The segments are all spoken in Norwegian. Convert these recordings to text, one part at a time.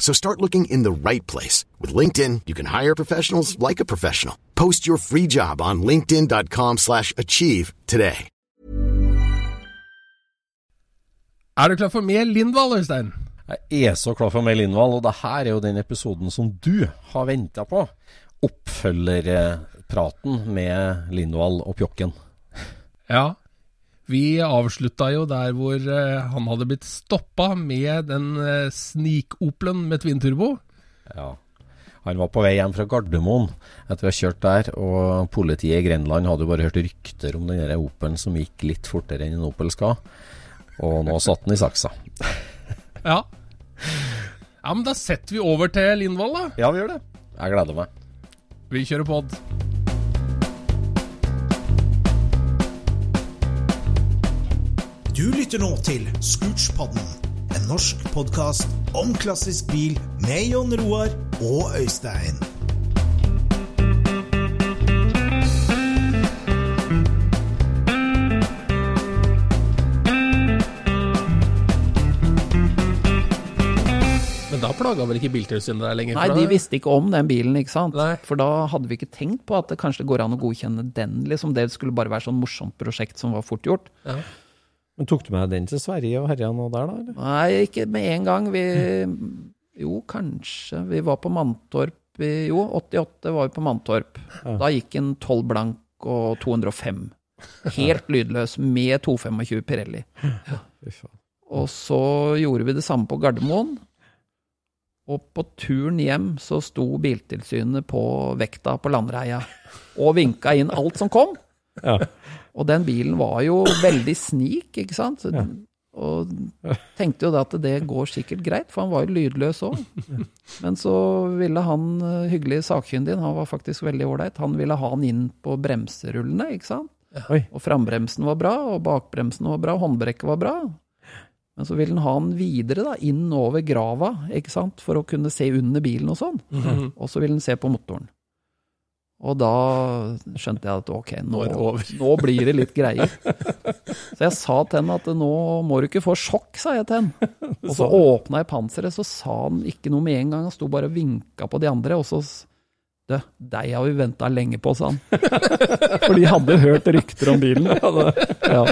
So start looking in the right place. With LinkedIn, you can hire professionals like a professional. Post your free job on linkedin.com slash achieve today. Er du klar for mer Lindvall, Øystein? Jeg er så klar for mer Lindvall, og det her er jo den episoden som du har venta på. Oppfølgerpraten med Lindvall og Pjokken. Ja. Vi avslutta jo der hvor eh, han hadde blitt stoppa med den uh, snikopelen med twin-turbo. Ja. Han var på vei hjem fra Gardermoen etter å ha kjørt der, og politiet i Grenland hadde jo bare hørt rykter om den Opelen som gikk litt fortere enn en Opel skal. Og nå satt den i saksa. Ja. Ja, men da setter vi over til Lindvall, da. Ja, vi gjør det. Jeg gleder meg. Vi kjører pod. Du lytter nå til Scootspodden, en norsk podkast om klassisk bil med Jon Roar og Øystein. Men da plaga vel ikke Biltilsynet deg lenger? Nei, de visste ikke om den bilen, ikke sant. Nei. For da hadde vi ikke tenkt på at det kanskje går an å godkjenne den, liksom. Det skulle bare være sånn morsomt prosjekt som var fort gjort. Men Tok du med den til Sverige og herja nå der, da? eller? Nei, ikke med en gang. Vi Jo, kanskje. Vi var på Mantorp i Jo, 88 var vi på Mantorp. Da gikk en 12 blank og 205. Helt lydløs, med 225 Pirelli. Ja. Og så gjorde vi det samme på Gardermoen. Og på turen hjem så sto Biltilsynet på vekta på Landreia og vinka inn alt som kom. Ja. Og den bilen var jo veldig snik, ikke sant? Ja. Og tenkte jo da at det går sikkert greit, for han var jo lydløs òg. Men så ville han eh, hyggelig sakkyndig, han var faktisk veldig ålreit, han ville ha han inn på bremserullene, ikke sant? Oi. Og frambremsen var bra, og bakbremsen var bra, håndbrekket var bra. Men så ville han ha han videre, da, inn over grava, ikke sant, for å kunne se under bilen og sånn. Mhm. Og så ville han se på motoren. Og da skjønte jeg at ok, nå, Nå blir det litt greier. Så jeg sa til henne at nå må du ikke få sjokk, sa jeg til henne. Og så åpna jeg panseret, så sa han ikke noe med en gang. Han sto bare og vinka på de andre, og så Du, deg har vi venta lenge på, sa han. For de hadde hørt rykter om bilen. Ja.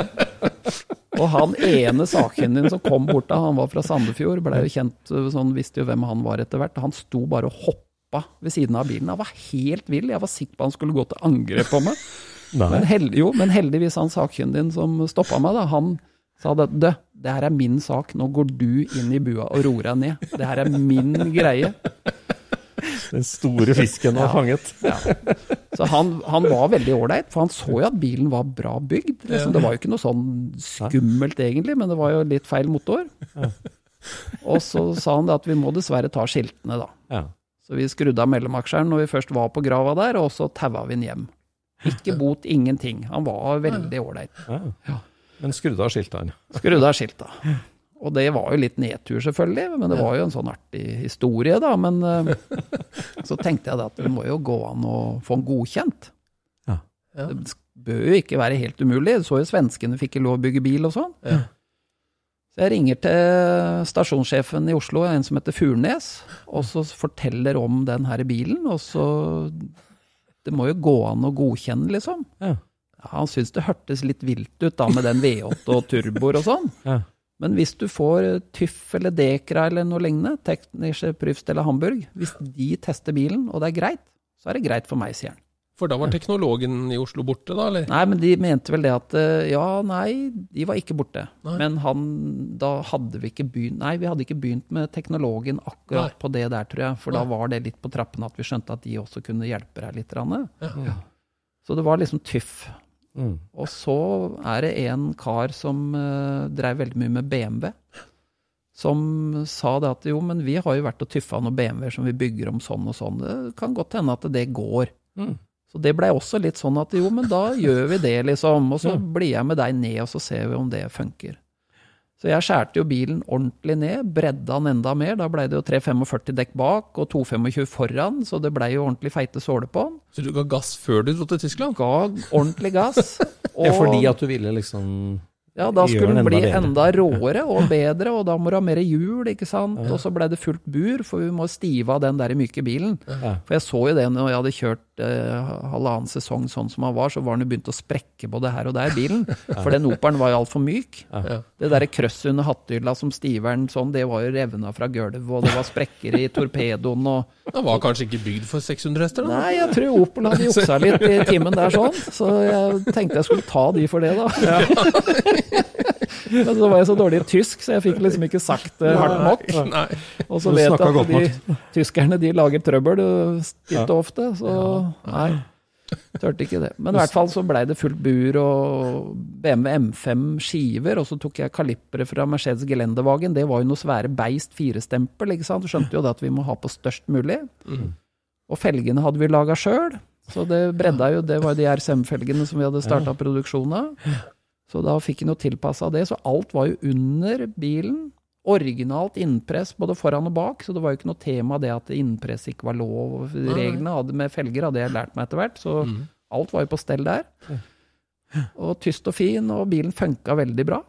Og han ene sakkyndigen som kom bort da, han var fra Sandefjord, ble jo kjent, sånn visste jo hvem han var etter hvert. Han sto bare og hoppa ved siden av bilen. Han var helt vill. Jeg var sikker på han skulle gå til angrep på meg. Men, held, jo, men heldigvis han sakkyndigen som stoppa meg, da, han sa det, du, det her er min sak, nå går du inn i bua og roer deg ned. Det her er min greie. Den store fisken var fanget. Så han, han var veldig ålreit, for han så jo at bilen var bra bygd. Liksom. Det var jo ikke noe sånn skummelt egentlig, men det var jo litt feil motor. Og så sa han det at vi må dessverre ta skiltene, da. Ja. Så vi skrudde av mellomaksjeren når vi først var på grava der, og så taua vi den hjem. Ikke bot, ingenting. Han var veldig ålreit. Ja. Men skrudde av skiltene. Skrudde av skilta. Og det var jo litt nedtur, selvfølgelig, men det var jo en sånn artig historie, da. Men eh, så tenkte jeg da at det må jo gå an å få den godkjent. Ja. Det bør jo ikke være helt umulig. Så jo svenskene fikk lov å bygge bil og sånn. Jeg ringer til stasjonssjefen i Oslo, en som heter Furnes, og så forteller om den her bilen, og så Det må jo gå an å godkjenne, liksom. Ja. Ja, han syntes det hørtes litt vilt ut da, med den V8 og turboer og sånn. Ja. Men hvis du får TYF eller Dekra eller noe lignende, Teknische Prüfstelle Hamburg, hvis de tester bilen, og det er greit, så er det greit for meg, sier han. For da var teknologen i Oslo borte, da, eller? Nei, men de mente vel det at eh, ja, nei, de var ikke borte. Nei. Men han, da hadde vi ikke begynt Nei, vi hadde ikke begynt med teknologen akkurat Nei. på det der, tror jeg. For da var det litt på trappene at vi skjønte at de også kunne hjelpe deg litt. Ja. Ja. Så det var liksom tyff. Mm. Og så er det en kar som uh, drev veldig mye med BMW. Som sa det at jo, men vi har jo vært og tyffa noen BMW-er som vi bygger om sånn og sånn. Det kan godt hende at det går. Mm. Så det blei også litt sånn at jo, men da gjør vi det, liksom. Og så blir jeg med deg ned, og så ser vi om det funker. Så jeg skjærte jo bilen ordentlig ned, bredda den enda mer. Da blei det jo 345 dekk bak og 225 foran, så det blei jo ordentlig feite såler på den. Så du ga gass før du dro til Tyskland? Ga ordentlig gass. Ja, fordi at du ville liksom Ja, da skulle den den bli enda enda råere og bedre, og da må du ha mer hjul, ikke sant. Og så ble det fullt bur, for vi må stive av den der myke bilen. For jeg så jo det når jeg hadde kjørt eh, halvannen sesong sånn som han var, så var han jo begynt å sprekke både her og der, bilen. For den operen var jo altfor myk. Ja. Det derre krøsset under hattehylla som stiveren sånn, det var jo revna fra gulvet, og det var sprekker i torpedoen og Den var kanskje ikke bygd for 600 hester? da? Nei, jeg tror operen hadde juksa litt i timen der sånn, så jeg tenkte jeg skulle ta de for det, da. Men så var jeg så dårlig i tysk, så jeg fikk liksom ikke sagt det hardt nok. Og så vet jeg at de tyskerne de lager trøbbel uh, titt og ofte, så nei. Tørte ikke det. Men i hvert fall så blei det fullt bur og BMW M5 skiver, og så tok jeg kalipperet fra Mercedes Gelendewagen. Det var jo noe svære beist firestempel, ikke sant. Du skjønte jo det at vi må ha på størst mulig. Og felgene hadde vi laga sjøl, så det bredda jo Det var jo de RCM-felgene som vi hadde starta produksjonen av. Så da fikk han jo tilpassa det. Så alt var jo under bilen. Originalt innpress både foran og bak, så det var jo ikke noe tema det at innpress ikke var lov. Reglene hadde med felger hadde jeg lært meg etter hvert, så alt var jo på stell der. Og tyst og fin, og bilen funka veldig bra.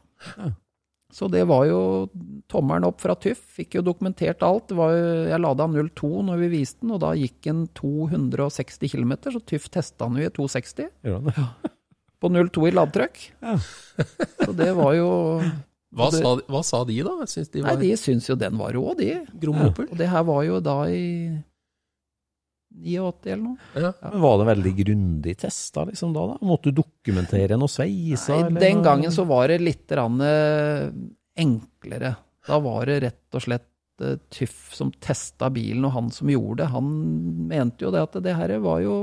Så det var jo tommelen opp fra TÜV. Fikk jo dokumentert alt. Det var jo, jeg lada 02 når vi viste den, og da gikk den 260 km, så TÜV testa den jo i 260 Gjør han det? På 02 i ladetrykk. Så det var jo Hva, Det- sa, de- hva sa de, da? De Nei, de syns jo den var rå, de. Grom Opel? Og det her var jo da i 89 eller noe. Ja. Men Var det veldig grundig test da, liksom da? da? Måtte du dokumentere noe sveiser? Nei, eller den noe? gangen så var det litt grann, eh, enklere. Da var det rett og slett eh, Tyff som testa bilen, og han som gjorde det, han mente jo det at det her var jo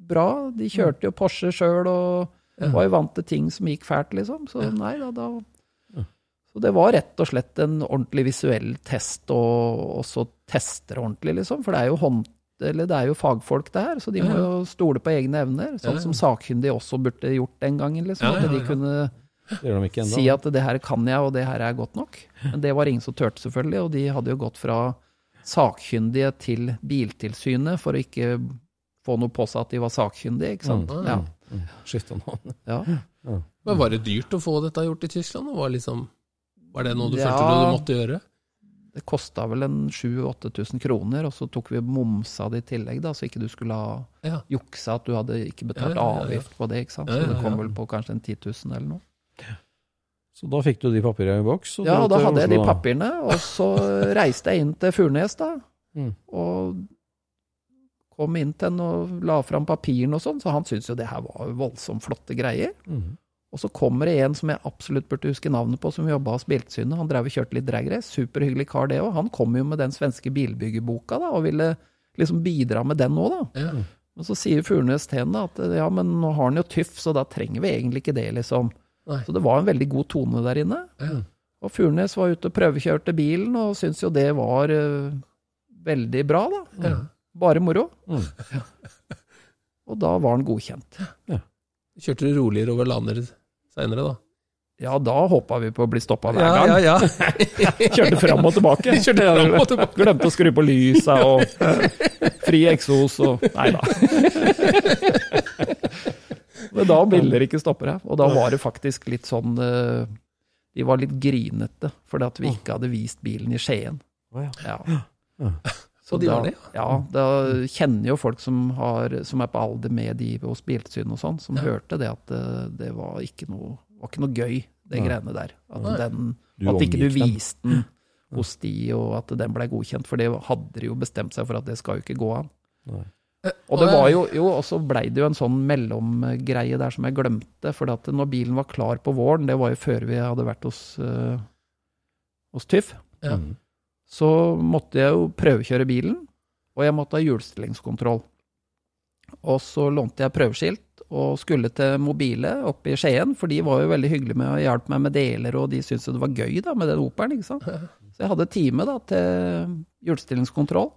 bra. De kjørte jo Porsche sjøl og var jo vant til ting som gikk fælt, liksom. Så nei da, da Så det var rett og slett en ordentlig visuell test, og også tester ordentlig, liksom. For det er jo hånd... Eller det er jo fagfolk det her, så de må jo stole på egne evner. Sånn som sakkyndige også burde gjort den gangen, liksom. At de kunne de si at det her kan jeg, og det her er godt nok. Men det var ingen som turte, selvfølgelig, og de hadde jo gått fra sakkyndige til Biltilsynet for å ikke få noe på seg at de var sakkyndige, ikke sant. Mm. Ja. Skifta navn. ja. Men Var det dyrt å få dette gjort i Tyskland? Var, liksom, var det noe du Ja. følte du måtte gjøre? Det kosta vel en 7000-8000 kroner, og så tok vi momsa det i tillegg, da, så ikke du skulle ha Ja. juksa at du hadde ikke betalt Ja, ja, ja, ja. avgift på det, ikke sant. Ja, Så ja, det kom vel på kanskje en 10 000 eller noe. Så da fikk du de papirene i boks? og Ja, da hadde jeg de papirene, og så reiste jeg inn til Furnes, da. Mm. Og kom inn til han og la fram papirene og sånn, så han syntes jo det her var voldsomt flotte greier. Mm. Og så kommer det en som jeg absolutt burde huske navnet på, som jobba hos Biltilsynet. Han drev og kjørte litt dragrace. Superhyggelig kar, det òg. Han kom jo med den svenske bilbyggerboka da, og ville liksom bidra med den òg, da. Ja. Og så sier Furnes til henne at ja, men nå har han jo tyff, så da trenger vi egentlig ikke det, liksom. Nei. Så det var en veldig god tone der inne. Ja. Og Furnes var ute og prøvekjørte bilen, og syntes jo det var uh, veldig bra, da. Ja. Bare moro. Mm. Og da var han godkjent. Kjørte du roligere over lander seinere, da? Ja, da håpa vi på å bli stoppa hver gang. ja, ja. Kjørte fram og tilbake. Kjørte fram og tilbake. Glemte å skru på lysa og fri eksos og Nei da. Men da ville det ikke stoppe deg. Og da var det faktisk litt sånn eh, De var litt grinete fordi at vi ikke hadde vist bilen i Skien. Ja. Ja. Så Og de da, var det, ja, da kjenner jo folk som, har, som er på alder med de hos Biltilsynet og sånn, som hørte det at eh, det var ikke noe, var ikke noe gøy, det Nei. greiene der. At, den, at ikke du viste den hos de, og at den ble godkjent. For det hadde de jo bestemt seg for at det skal jo ikke gå an. Nei. Og det var jo, jo og så blei det jo en sånn mellomgreie der som jeg glemte. For at når bilen var klar på våren, det var jo før vi hadde vært hos, uh, hos Tyff, Ja. Så måtte jeg jo prøvekjøre bilen, og jeg måtte ha hjulstillingskontroll. Og så lånte jeg prøveskilt og skulle til Mobile oppe i Skien, for de var jo veldig hyggelige med å hjelpe meg med deler, og de syntes det var gøy da med den Operen, ikke sant. Så jeg hadde time da til hjulstillingskontroll.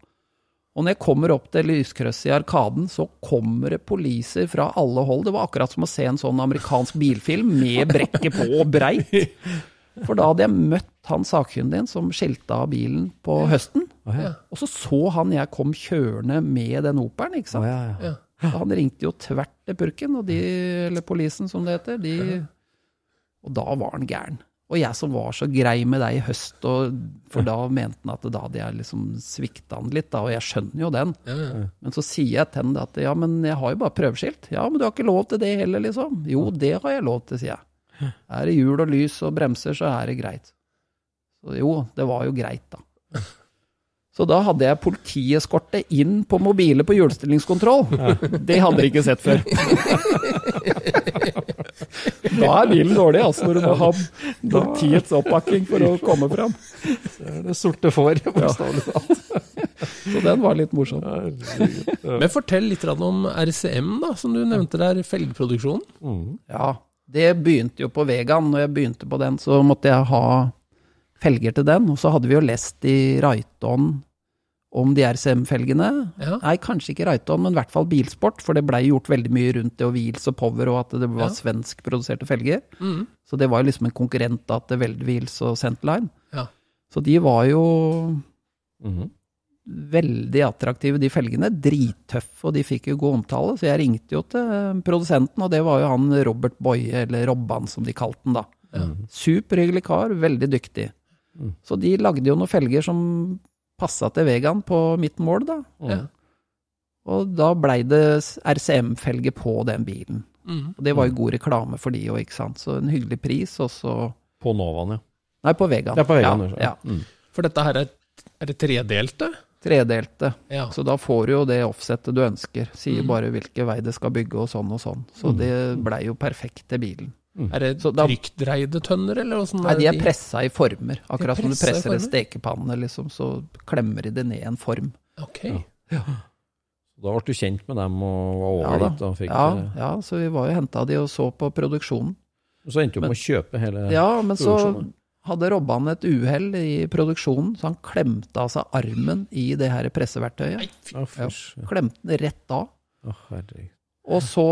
Og når jeg kommer opp til lyskrysset i Arkaden, så kommer det poliser fra alle hold. Det var akkurat som å se en sånn amerikansk bilfilm med brekket på og breit. For da hadde jeg møtt han sakkyndigen som skilta av bilen på høsten. Oh, ja. Og så så han jeg kom kjørende med den Opelen, ikke sant. ja, ja. Ja. Så han ringte jo tvert til purken, og de, eller polisen som det heter, de Og da var han gæren. Og jeg som var så grei med deg i høst, og, for da mente han at da hadde jeg liksom svikta han litt, da, og jeg skjønner jo den. Ja, ja. Men så sier jeg til han at ja, men jeg har jo bare prøveskilt. Ja, men du har ikke lov til det heller, liksom. Jo, det har jeg lov til, sier jeg. Er det hjul og lys og bremser, så er det greit. Så jo, det var jo greit, da. Så da hadde jeg politieskorte inn på mobile på hjulstillingskontroll. Det hadde jeg ikke sett før. Da er bilen dårlig, altså, når du må ha politiets oppbakking for å komme fram. Det er det sorte får, bokstavelig talt. Så den var litt morsom. Men fortell litt om RCM, da, som du nevnte der, felgproduksjonen. Ja, det begynte jo på Vegan. Når jeg begynte på den, så måtte jeg ha felger til den. Og så hadde vi jo lest i Raiton om de RCM-felgene. Ja. Nei, kanskje ikke Raiton, men i hvert fall bilsport, for det blei gjort veldig mye rundt det, og Wheels og Power, og at det var Ja. svenskproduserte felger. Mm. Så det var jo liksom en konkurrent da, til Veld Wheels og Centerline. Ja. Så de var jo Mhm. Veldig attraktive, de felgene. Drittøffe, og de fikk jo god omtale. Så jeg ringte jo til produsenten, og det var jo han Robert Boye, eller Robban som de kalte den da. Mm. Superhyggelig kar, veldig dyktig. Mm. Så de lagde jo noen felger som passa til Vegan på mitt mål, da. Ja. Og da blei det RCM-felge på den bilen. Mm. Og det var jo god reklame for de òg, ikke sant. Så en hyggelig pris, og så På Novaen, ja. Nei, på Vegan. Ja, på Vegan, ja, ja. ja. Mm. For dette her er, er det tredelte? Tredelte. Ja. Så da får du jo det offsettet du ønsker. Sier Mm. bare hvilken vei det skal bygge og sånn og sånn. Så det blei jo perfekt til bilen. Er det Så da- trykkdreide tønner, eller åssen Nei, de er pressa i former. Akkurat som du presser en stekepanne, liksom, så klemmer de det ned i en form. Ok. Ja. Da ble du kjent med dem og var over Ja dit og fikk Ja, det. ja, så vi var jo henta de og så på produksjonen. Så endte du opp med å kjøpe hele Ja, men så hadde Robban et uhell i produksjonen, så han klemte av seg armen i det her presseverktøyet. Fysj. Ja. Klemte den rett av. Herregud. Og så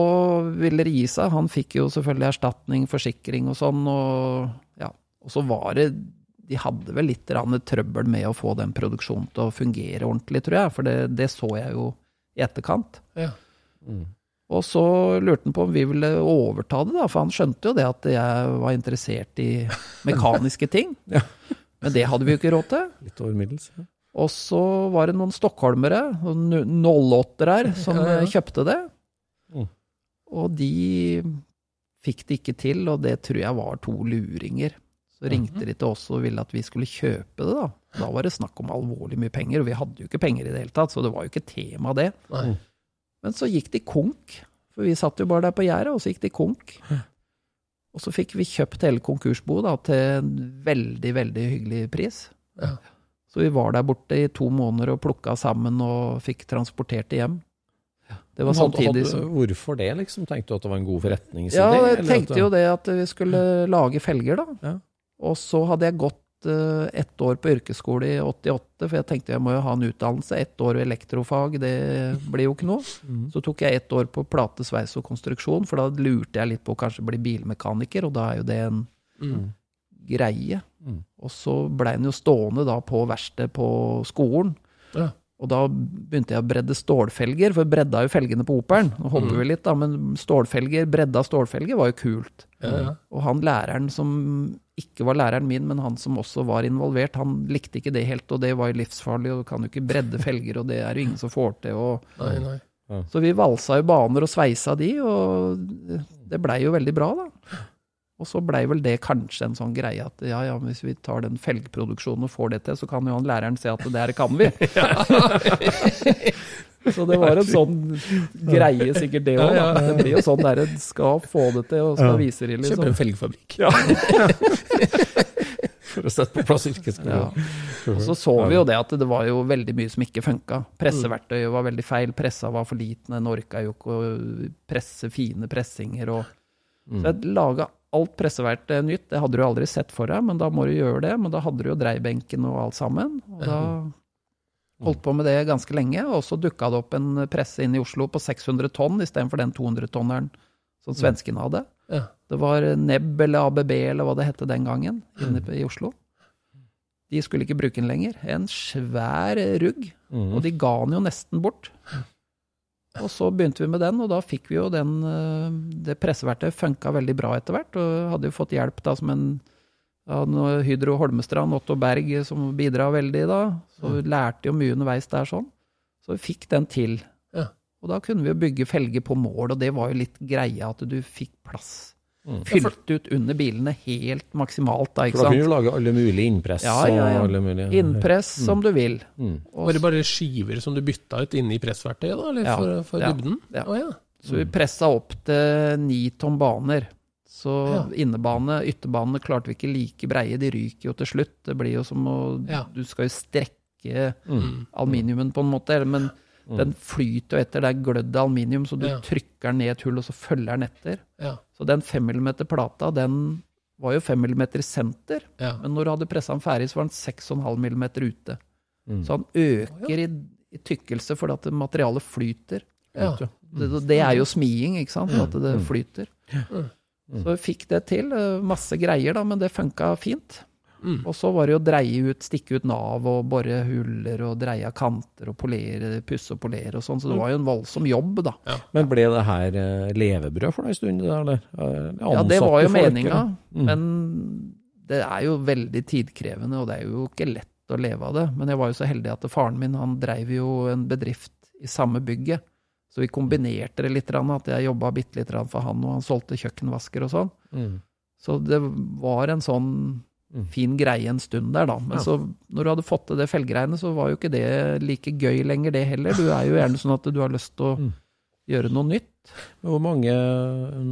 ville det gi seg. Han fikk jo selvfølgelig erstatning, forsikring og sånn, og ja. Og så var det De hadde vel litt trøbbel med å få den produksjonen til å fungere ordentlig, tror jeg, for det, det så jeg jo i etterkant. Ja. Mm. Og så lurte han på om vi ville overta det, da, for han skjønte jo det at jeg var interessert i mekaniske ting. Ja. Men det hadde vi jo ikke råd til. Litt over middels. Ja. Og så var det noen stockholmere, noen 08-er her, som Ja, ja. kjøpte det. Mm. Og de fikk det ikke til, og det tror jeg var to luringer. Så ringte de til oss og ville at vi skulle kjøpe det, da. Da var det snakk om alvorlig mye penger, og vi hadde jo ikke penger i det hele tatt, så det var jo ikke tema, det. Nei. Men så gikk de konk, for vi satt jo bare der på gjerdet, og så gikk de konk. Og så fikk vi kjøpt hele konkursboet da, til en veldig, veldig hyggelig pris. Ja. Så vi var der borte i to måneder og plukka sammen og fikk transportert det hjem. Det var samtidig som Hvorfor det, liksom? Tenkte du at det var en god forretningsidé? Ja, jeg tenkte jo det at vi skulle lage felger, da. Ja. Og så hadde jeg gått ett år på yrkesskole i 88, for jeg tenkte jeg må jo ha en utdannelse. Ett år elektrofag, det blir jo ikke noe. Mhm. Så tok jeg ett år på plate, sveis og konstruksjon, for da lurte jeg litt på å kanskje bli bilmekaniker, og da er jo det en Mm. greie. Mm. Og så blei den jo stående da på verkstedet på skolen. Ja. Og da begynte jeg å bredde stålfelger, for jeg bredda jo felgene på Operen. Nå hopper Mm. vi litt, da, men stålfelger, bredda stålfelger var jo kult. Ja, ja. Og han læreren som ikke var læreren min, men han som også var involvert, han likte ikke det helt, og det var jo livsfarlig, og du kan jo ikke bredde felger, og det er jo ingen som får til. og Nei, nei. så vi valsa jo baner og sveisa de, og det blei jo veldig bra, da. Og så blei vel det kanskje en sånn greie at ja, ja, hvis vi tar den felgproduksjonen og får det til, så kan jo han læreren se at det der kan vi. så det var en sånn greie sikkert det òg. Det blir jo sånn der en skal få det til og skal vise det, Kjøper Kjøpe en felgfabrikk. For å sette på plass yrkesskolen. Ja. Og så så vi jo det at det var jo veldig mye som ikke funka. Presseverktøyet var veldig feil, pressa var for liten, en orka jo ikke å presse fine pressinger og Så jeg laga alt pressevært nytt, det hadde du aldri sett for deg, men da må du gjøre det. Men da hadde du jo dreibenken og alt sammen. Og da holdt på med det ganske lenge, og så dukka det opp en presse inn i Oslo på 600 tonn istedenfor den 200-tonneren som svenskene hadde. Ja. Det var Nebb eller ABB eller hva det hette den gangen, inne i Oslo. De skulle ikke bruke den lenger. En svær rugg, Mm. og de ga den jo nesten bort. Og så begynte vi med den, og da fikk vi jo den eh, Det presseverktøyet funka veldig bra etter hvert, og hadde jo fått hjelp da som en av Hydro Holmestrand, Otto Berg, som bidra veldig da. Så vi lærte jo mye underveis der sånn. Så vi fikk den til. Ja. Og da kunne vi jo bygge felger på mål, og det var jo litt greia at du fikk plass. Mm. Fylt ut under bilene helt maksimalt da, ikke For da kunne du lage alle mulige innpress Ja, ja, ja. mulige Innpress som du vil. Mm. Var det bare skiver som du bytta ut inni pressverktøyet, da? Eller Ja. for, for Ja. dybden? Ja. Å, ja. Så vi pressa opp til ni tonn baner. Så Ja. innebane, ytterbanene klarte vi ikke like breie, de ryker jo til slutt. Det blir jo som å Ja. Du skal jo strekke Mm. aluminiumen på en måte, eller- men den flyter jo etter. Det er glødd aluminium, så du Ja. trykker den ned et hull, og så følger den etter. Ja. Så den 5 mm plata, den var jo 5 mm i senter, Ja. men når du hadde pressa den ferdig, så var den 6,5 mm ute. Mm. Så han øker i, i tykkelse fordi at materialet flyter. Ja. Det, det er jo smiing, ikke sant? At det flyter. Mm. Så vi fikk det til. eh, Masse greier, da, men det funka fint. Mm. Og så var det jo å dreie ut, stikke ut nav og bore huller og dreie av kanter og polere, pusse og polere og sånn. Så det var jo en voldsom jobb, da. Men ble det her eh, levebrød for deg en stund, eller? Eh, Ja, det var jo ansatte meninga. Mm. men det er jo veldig tidkrevende, og det er jo ikke lett å leve av det. Men jeg var jo så heldig at faren min han dreiv jo en bedrift i samme bygget. Så vi kombinerte det litt, grann, at jeg jobba bitte litt for han, og han solgte kjøkkenvasker og sånn. Mm. Så det var en sånn Mm. Fin greie en stund der, da. Men Ja. så, når du hadde fått til det felgreiene, så var jo ikke det like gøy lenger, det heller. Du er jo gjerne sånn at du har lyst til å Mm. gjøre noe nytt. Men Hvor mange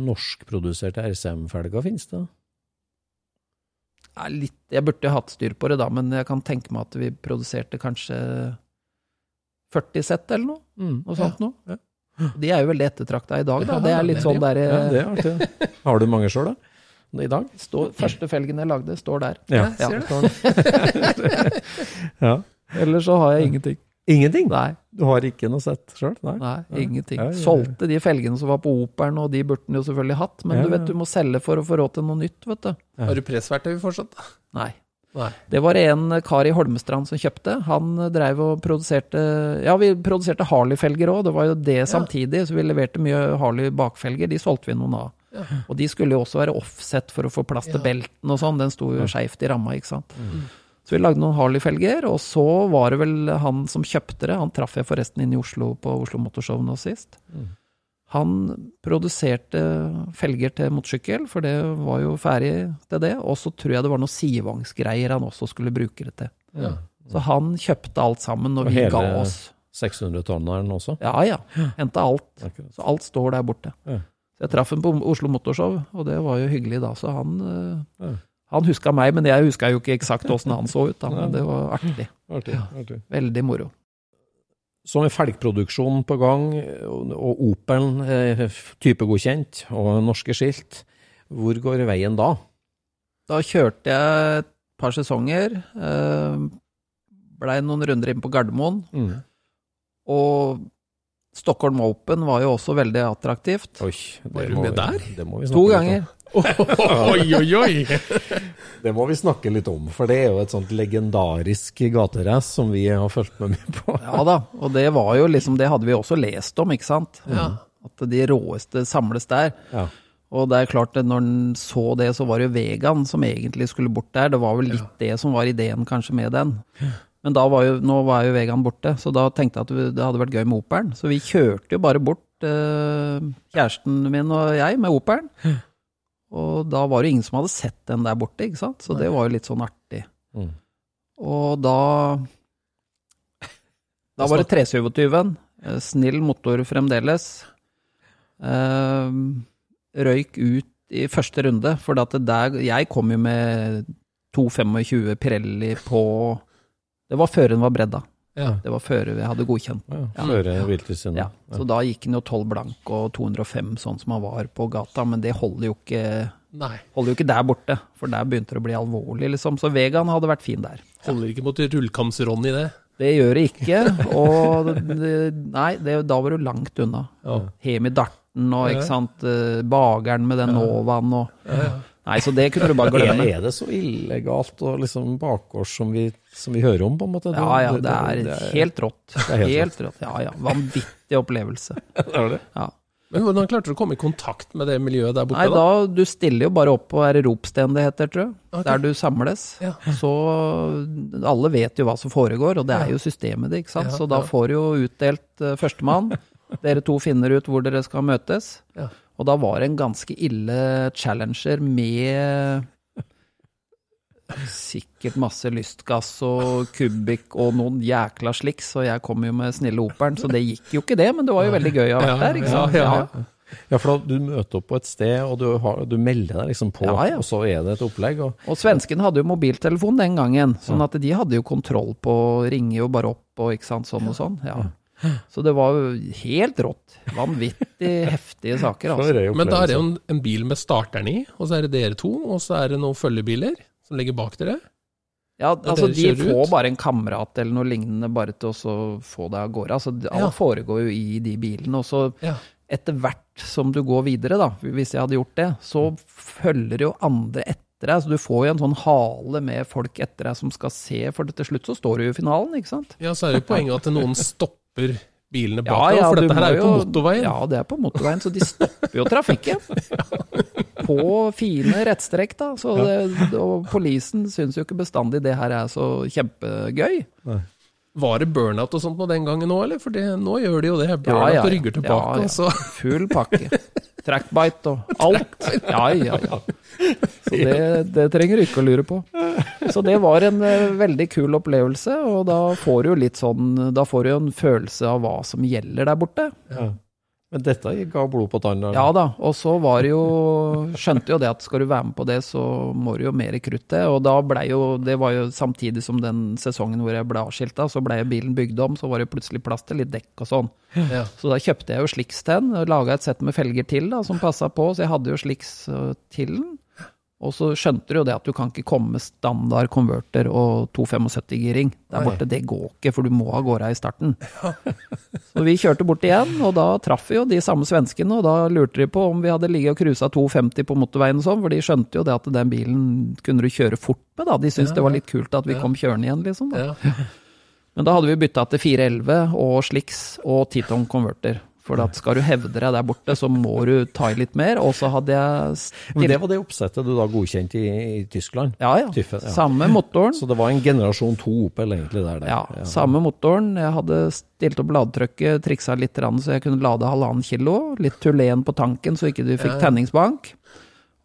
norskproduserte RCM-felger finnes det? Nei, litt, jeg burde hatt styr på det, da, men jeg kan tenke meg at vi produserte kanskje 40 sett eller noe. Mm. Noe sånt noe. Ja. De er jo veldig ettertrakta i dag, da. Det er litt sånn der Ja, det er artig. Har du mange sjøl, da? I dag? står, Første felgen jeg lagde, står der. Ja. ser ja. Ellers så har jeg ingenting. Ingenting? Nei, Du har ikke noe sett sjøl? Nei? nei, Ja. ingenting. Ja, ja, ja. Solgte de felgene som var på Operen, og de burde den jo selvfølgelig hatt, men Ja, du vet, du må selge for å få råd til noe nytt, vet du. Har du pressverktøy fortsatt? Nei. Nei. Det var en kar i Holmestrand som kjøpte. Han dreiv og produserte Ja, vi produserte Harley-felger òg, det var jo det samtidig, så vi leverte mye Harley bakfelger. De solgte vi noen av. Ja. Og de skulle jo også være offset for å få plass til Ja. belten og sånn. Den sto jo skeivt i ramma, ikke sant. Så vi lagde noen Harley-felger, og så var det vel han som kjøpte det. Han traff jeg forresten inn i Oslo på Oslo Motorshow nå sist. Han produserte felger til motorsykkel, for det var jo ferdig til det. Og så tror jeg det var noen sidevangsgreier han også skulle bruke det til. Ja. Så han kjøpte alt sammen, og Og vi hele- ga oss. 600-tonneren også? Ja ja, henta alt. Så alt står der borte. Ja. Så jeg traff ham på Oslo Motorshow, og det var jo hyggelig da. Så han, eh, Ja. han huska meg, men jeg huska jo ikke eksakt åssen han så ut. Da, men det var artig. Artig. artig. Veldig moro. Så med felgproduksjon på gang, og og Opelen eh, typegodkjent, og norske skilt, hvor går veien da? Da kjørte jeg et par sesonger. Eh, Blei noen runder inn på Gardermoen. Mm. Og Stockholm Open var jo også veldig attraktivt. Oi, Var det du med vi- der? Det må vi To ganger. Oi, oi, oi! Det må vi snakke litt om, for det er jo et sånt legendarisk gaterace som vi har fulgt med mye på. Ja da, og det var jo liksom Det hadde vi også lest om, ikke sant? Ja. At de råeste samles der. Ja. Og det er klart, at når en så det, så var det jo Vegan som egentlig skulle bort der. Det var vel litt det som var ideen kanskje med den. Men da var jo, nå var jo Vegan borte, så da tenkte jeg at vi- det hadde vært gøy med Operen. Så vi kjørte jo bare bort, eh, kjæresten min og jeg, med Operen. Og da var det ingen som hadde sett den der borte, ikke sant? Så det var jo litt sånn artig. Mm. Og da Da var det 327-en. eh, Snill motor fremdeles. Eh, røyk ut i første runde, for der, jeg kom jo med 225 Pirelli på Det var før den var bredda. Ja. Det var før vi hadde godkjent. Ja, Ja. Føre Biltilsynet. Ja, så da gikk den jo 12 blank og 205 sånn som han var på gata, men det holder jo ikke, holder jo ikke der borte, for der begynte det å bli alvorlig, liksom. Så Vegaen hadde vært fin der. Holder ikke mot rullkams-Ronny, det. Det gjør det ikke, og det, nei, det, da var du langt unna. Ja. Hemi Darten og ikke sant, eh, Bageren med den Novaen og Ja, Nei, så det kunne du bare glemme. Er, det så illegalt og liksom bakgårds som vi, som vi hører om, på en måte? Ja, ja, det er helt rått. er helt Helt rått. Ja, ja. Vanvittig opplevelse. Er det? Ja. Men hvordan klarte du å komme i kontakt med det miljøet der borte, Nei, da? du stiller jo bare opp på er det Ropsten det heter, tror jeg. Okay. Der du samles. Ja. Så alle vet jo hva som foregår, og det er jo systemet ditt, ikke sant. Ja, Så da får du jo utdelt uh, førstemann. Dere to finner ut hvor dere skal møtes. Ja. Og da var det en ganske ille challenger med sikkert masse lystgass og kubikk og noen jækla sliks, og jeg kom jo med snille operen, så det gikk jo ikke det, men det var jo veldig gøy å ha vært der, ikke sant. Ja, ja, ja. Ja, for da, du møter opp på et sted, og du, har, du melder deg liksom på, Ja, ja. og så er det et opplegg. Og, Og svenskene hadde jo mobiltelefon den gangen, sånn at de hadde jo kontroll på Ringer jo bare opp og ikke sant, sånn og sånn. Ja. Så det var jo helt rått. Vanvittig heftige saker, altså. Men da er det jo en, en bil med starteren i, og så er det dere to, og så er det noen følgebiler som ligger bak dere. Ja, altså De får ut? bare en kamerat eller noe lignende bare til å få deg av gårde. Altså, alt Ja. foregår jo i de bilene. Og så Ja. etter hvert som du går videre, da, hvis jeg hadde gjort det, så følger jo andre etter deg. Så du får jo en sånn hale med folk etter deg som skal se, for til slutt så står du jo i finalen, ikke sant? Ja, så er det jo poenget at noen stopper bilene bak Ja, ja, for dette her er jo på motorveien. Ja, det er på motorveien, så de stopper jo trafikken. På fine rettstrekk, da. Så det, og polisen syns jo ikke bestandig det her er så kjempegøy. Var det burnout og sånt nå den gangen òg, eller? For det, nå gjør de jo det. Ja, ja, ja, og rygger tilbake, ja. ja. Full pakke. Trackbite og alt. Ja, ja, ja. Så det, det trenger du ikke å lure på. Så det var en eh, veldig kul opplevelse, og da får du jo litt sånn Da får du jo en følelse av hva som gjelder der borte. Ja. Men dette ga blod på tanna? Ja da, og så var det jo Skjønte jo det at skal du være med på det, så må du jo mer i kruttet. Og da blei jo Det var jo samtidig som den sesongen hvor jeg ble avskilta, så blei bilen bygd om, så var det plutselig plass til litt dekk og sånn. ja. Så da kjøpte jeg jo sliks til den, laga et sett med felger til da, som passa på, så jeg hadde jo sliks øh, til den. Og så skjønte du jo det at du kan ikke komme med standard konverter og 275-giring. Der borte, det går ikke, for du må ha gårde i starten. Så vi kjørte bort igjen, og da traff vi jo de samme svenskene, og da lurte de på om vi hadde ligget og cruisa 250 på motorveien og sånn, for de skjønte jo det at den bilen kunne du kjøre fort med, da. De syntes det var litt kult at vi kom kjørende igjen, liksom. Da. ja. Men da hadde vi bytta til 411 og sliks og Titon konverter. For at skal du hevde deg der borte, så må du ta i litt mer. Og så hadde jeg Men det var det oppsettet du da godkjente i, i Tyskland? Ja, ja. Tyffen, ja. Samme motoren. Så det var en generasjon to Opel egentlig der? der. Ja, samme motoren. Jeg hadde stilt opp ladetrykket, triksa litt, grann, så jeg kunne lade halvannen kilo. Litt tulen på tanken, så ikke du fikk tenningsbank.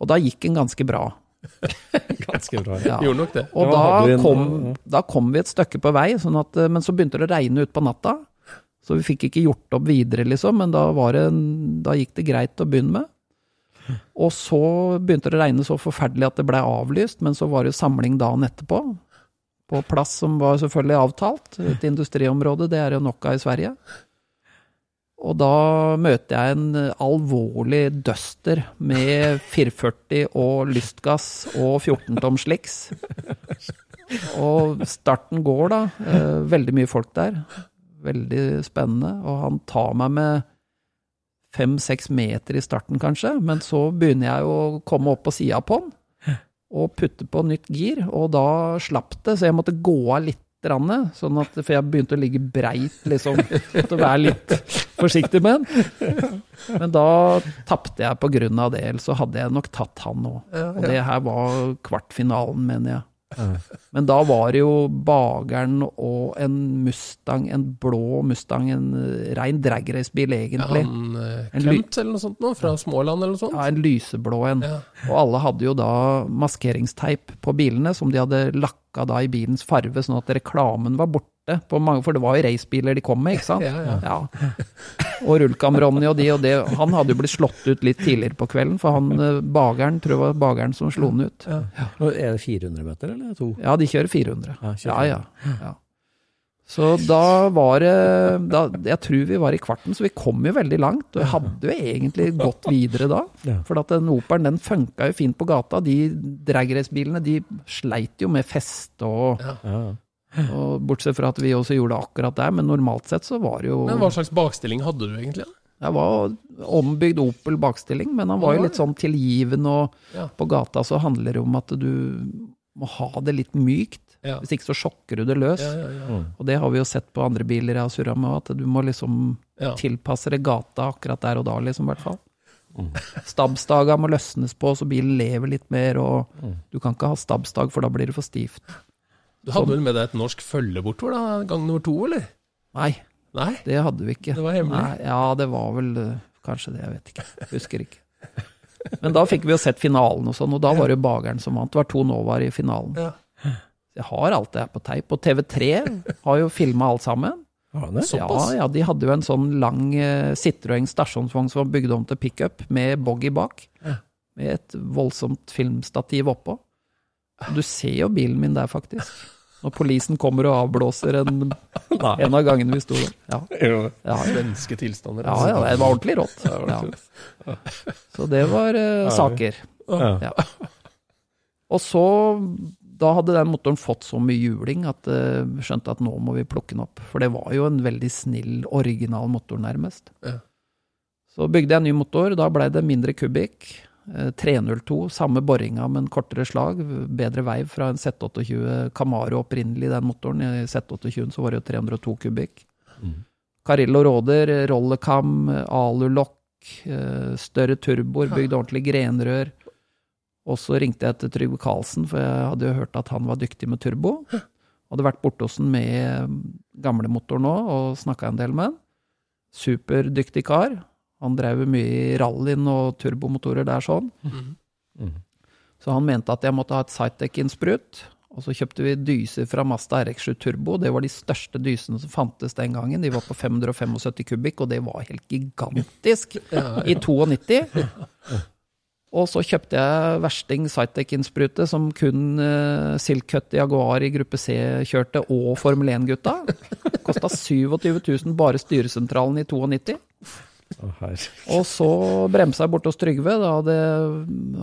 Og da gikk den ganske bra. Ganske bra. Ja. Gjorde nok det. Og da en- kom, da kom vi et stykke på vei, sånn at, men så begynte det å regne ut på natta. Så vi fikk ikke gjort opp videre, liksom, men da, det, da gikk det greit å begynne med. Og så begynte det å regne så forferdelig at det ble avlyst, men så var det jo samling dagen etterpå. På plass som var selvfølgelig avtalt, et industriområde, det er jo nok av i Sverige. Og da møter jeg en alvorlig duster med 440 og lystgass og 14 tom slicks. Og starten går da. Eh, veldig mye folk der. Veldig spennende. Og han tar meg med fem-seks meter i starten, kanskje. Men så begynner jeg å komme opp på sida på han og putte på nytt gir. Og da slapp det, så jeg måtte gå av litt. Sånn at, for jeg begynte å ligge breit, liksom. Måtte være litt forsiktig med den. Men da tapte jeg på grunn av det, ellers så hadde jeg nok tatt han òg. Og det her var kvartfinalen, mener jeg. Men da var det jo Bageren og en Mustang, en blå Mustang, en eh, rein dragracebil Ja, egentlig. han eh, En ly- Klemt eller noe sånt nå, fra Småland eller noe sånt. Ja, en lyseblå en. Ja. Og alle hadde jo da maskeringsteip på bilene, som de hadde lakka da i bilens farve, sånn at reklamen var borte. På mange, for det var jo racebiler de kom med, ikke sant? Ja, ja. Og Rulkam-Ronny og de og det. Han hadde jo blitt slått ut litt tidligere på kvelden, for han eh, bageren, tror jeg var bageren som slo han ut. Og Er det 400 meter, eller to? Ja, de kjører 400. Ja, Ja, kjører ja. ja. Så da var det da, Jeg tror vi var i kvarten, så vi kom jo veldig langt. Og jeg hadde jo egentlig gått videre da. For at den Operen den funka jo fint på gata. De dragracebilene de sleit jo med feste og, Ja. Og Bortsett fra at vi også gjorde akkurat det, men normalt sett så var det jo Men hva slags bakstilling hadde du egentlig? da? Det var ombygd Opel bakstilling, men han var jo litt sånn tilgivende, og Ja. på gata så handler det om at du må ha det litt mykt. Ja. Hvis ikke så sjokker du det løs. Ja, ja, ja. Og det har vi jo sett på andre biler jeg har surra med, at du må liksom Ja. tilpasse det gata akkurat der og da, liksom, i hvert fall. Stabstaga må løsnes på, så bilen lever litt mer, og du kan ikke ha stabstag, for da blir det for stivt. Du hadde vel med deg et norsk følge bortover, da? Gang nummer to, eller? Nei, Nei? det hadde vi ikke. Det var hemmelig? Nei, ja, det var vel eh, kanskje det, jeg vet ikke. Husker ikke. Men da fikk vi jo sett finalen og sånn, og da var det jo Bageren som vant. Det var to Novaer i finalen. Ja. Jeg har alt det her på teip. Og TV3 har jo filma alt sammen. Har? Ja, ja, de hadde jo en sånn lang uh, Citroën stasjonsvogn som var bygd om til pickup, med boggy bak. Med et voldsomt filmstativ oppå. Du ser jo bilen min der, faktisk. Når polisen kommer og avblåser en, en av gangene vi sto der. Ja, ja, ja. Svenske tilstander. Ja, ja, det var ordentlig rått. Ja. Så det var uh, saker. Og så, da hadde den motoren fått så mye juling at jeg skjønte at nå må vi plukke den opp. For det var jo en veldig snill, original motor, nærmest. Ja. Så bygde jeg en ny motor, da blei det mindre kubikk. Eh, 302, samme boringa, men kortere slag. Bedre veiv fra en Z28 Camaro opprinnelig, den motoren. I Z28 så var det jo 302 kubikk. Carillo Råder, rollekam, alulokk, eh, større turboer, bygd ordentlig grenrør. Og så ringte jeg til Trygve Karlsen, for jeg hadde jo hørt at han var dyktig med turbo. Hadde vært borte hos han med gamlemotor nå, og snakka en del med han. Superdyktig kar. Han drev mye i rallyen og turbomotorer der sånn. Så han mente at jeg måtte ha et Cytec-innsprut. Og så kjøpte vi dyser fra Mazda RX7 Turbo. Det var de største dysene som fantes den gangen. De var på 575 kubikk, og det var helt gigantisk i 92. Og så kjøpte jeg versting Cytec-innsprute som kun uh, Silk Cut Jaguar i gruppe C kjørte, og Formel 1-gutta. Kosta 27 000 bare styresentralen i 92. Herre. Og så bremsa jeg borte hos Trygve. Da hadde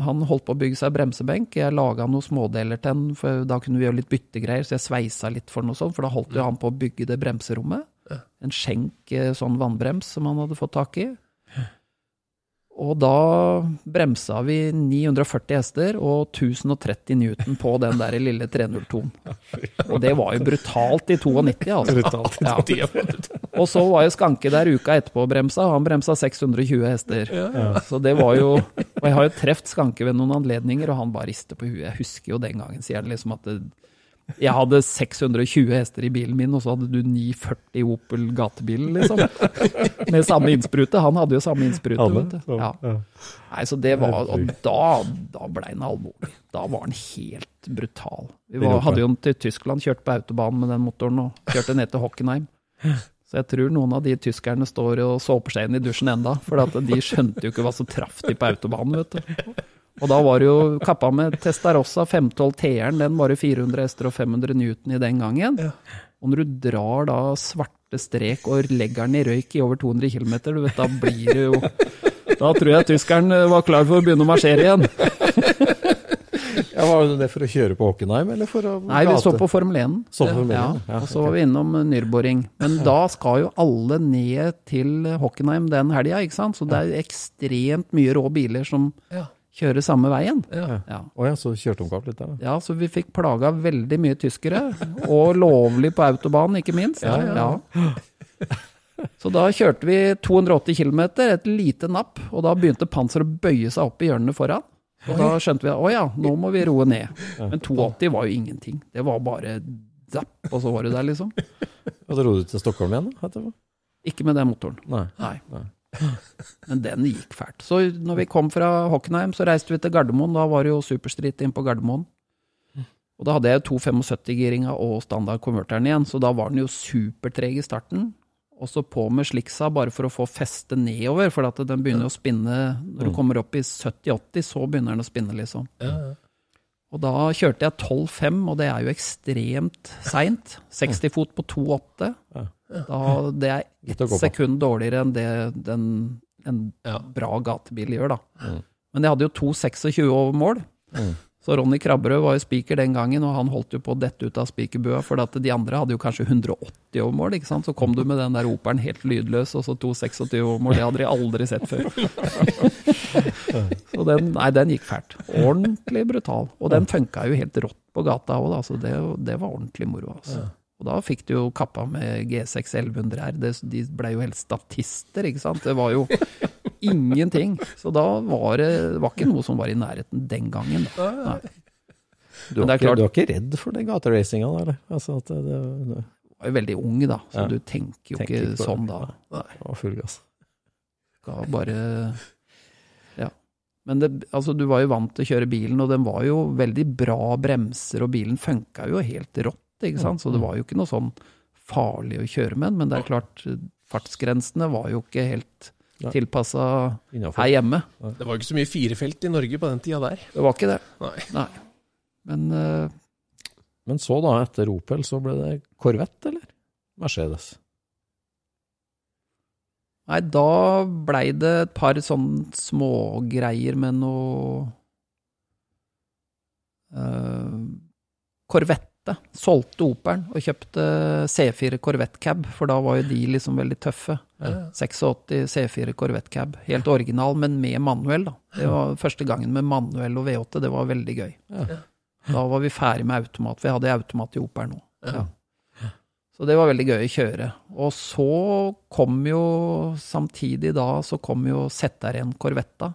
han holdt på å bygge seg bremsebenk. Jeg laga noen smådeler til den, for da kunne vi gjøre litt byttegreier, så jeg sveisa litt for noe sånt, for da holdt jo han på å bygge det bremserommet. En skjenk eh, sånn vannbrems som han hadde fått tak i. Og da bremsa vi 940 hester og 1030 newton på den der lille 302-en. Og det var jo brutalt i 92, altså. Brutalt. i 92. Ja. Og så var jo Skanke der uka etterpå og bremsa, og han bremsa 620 hester. Så det var jo Og jeg har jo truffet Skanke ved noen anledninger, og han bare rister på huet. Jeg husker jo den gangen, sier han liksom at det, jeg hadde 620 hester i bilen min, og så hadde du 940 Opel gatebilen, liksom. Med samme innsprute. Han hadde jo samme innsprute. Alle? vet du. Ja. Ja. Nei, så det var, og da, da ble han alvorlig. Da var han helt brutal. Vi var, hadde jo den til Tyskland, kjørte på autobanen med den motoren og kjørte ned til Hockenheim. Så jeg tror noen av de tyskerne står og såper seg inn i dusjen enda, for de skjønte jo ikke hva som traff de på autobanen, vet du. Og da var det jo kappa med Testarossa 512 T-eren, den var jo 400 hester og 500 newton i den gangen. Og når du drar da svarte strek og legger den i røyk i over 200 km, du vet, da blir det jo Da tror jeg tyskeren var klar for å begynne å marsjere igjen. Ja, var det for å kjøre på Hockenheim, eller for å Nei, vi så på Formel 1. Så på Formel 1, ja, ja, og så var vi innom Nürboring. Men da skal jo alle ned til Hockenheim den helga, ikke sant? Så det er ekstremt mye rå biler som kjører samme veien. Ja. Ja. Å ja, så kjørte omkamp litt der, da. Ja, så vi fikk plaga veldig mye tyskere, og lovlig på autobahn, ikke minst. Ja, Så da kjørte vi 280 km, et lite napp, og da begynte panser å bøye seg opp i hjørnene foran. Og da skjønte vi at å ja, nå må vi roe ned. Men 280 var jo ingenting. Det var bare zapp, og så var du der, liksom. Og så dro du til Stockholm igjen da, etterpå? Ikke med den motoren. Nei. Nei. Nei. Men den gikk fælt. Så når vi kom fra Hockenheim, så reiste vi til Gardermoen. Da var det jo Superstreet inn på Gardermoen. Og da hadde jeg jo 275-giringa og standard-konverteren igjen, så da var den jo supertreg i starten. Og så på med sliksa, bare for å få feste nedover, for at den begynner å spinne Når du kommer opp i 70-80, så begynner den å spinne, liksom. Og da kjørte jeg 12,5, og det er jo ekstremt seint. 60 fot på 2,8. Ja. Da, det er ett sekund dårligere enn det den, en Ja. bra gatebil gjør, da. Mm. Men jeg hadde jo 2,26 over mål. Så Ronny Krabberød var jo spiker den gangen, og han holdt jo på å dette ut av spikerbua, for at de andre hadde jo kanskje 180 overmål, ikke sant. Så kom du med den der Operen helt lydløs, og så 226 over mål. Det hadde de aldri sett før. Så den, nei, den gikk fælt. Ordentlig brutal. Og den funka jo helt rått på gata òg, da, så det, det var ordentlig moro, altså. Og da fikk du jo kappa med G6 1100 R. De ble jo helt statister, ikke sant. Det var jo ingenting. Så da var det, det var ikke noe som var i nærheten den gangen. Da. Nei. Du, er ikke, du er ikke redd for den gateracinga, eller? Altså at det, det, det var jo veldig ung, da, så Ja. du tenker jo Tenker ikke det. sånn da. var full gass. Ga bare Ja. Men det, altså, du var jo vant til å kjøre bilen, og den var jo veldig bra bremser, og bilen funka jo helt rått, ikke sant. Så det var jo ikke noe sånn farlig å kjøre med den, men det er klart, fartsgrensene var jo ikke helt Nei. tilpassa her hjemme. Det var ikke så mye firefelt i Norge på den tida der. Det var ikke det. Nei. Nei. Men uh, Men så, da, etter Opel, så ble det Corvette, eller? Mercedes. Nei, da blei det et par sånne smågreier med noe uh, Corvette. Solgte Operen og kjøpte C4 Corvette Cab, for da var jo de liksom veldig tøffe. 86 C4 Corvette Cab. Helt original, men med manuell, da. Det var første gangen med manuell og V8, det var veldig gøy. Ja. Da var vi ferdig med automat, Vi hadde automat i Operen nå. Ja. Så det var veldig gøy å kjøre. Og så kom jo samtidig da, så kom jo ZR1 Corvetta.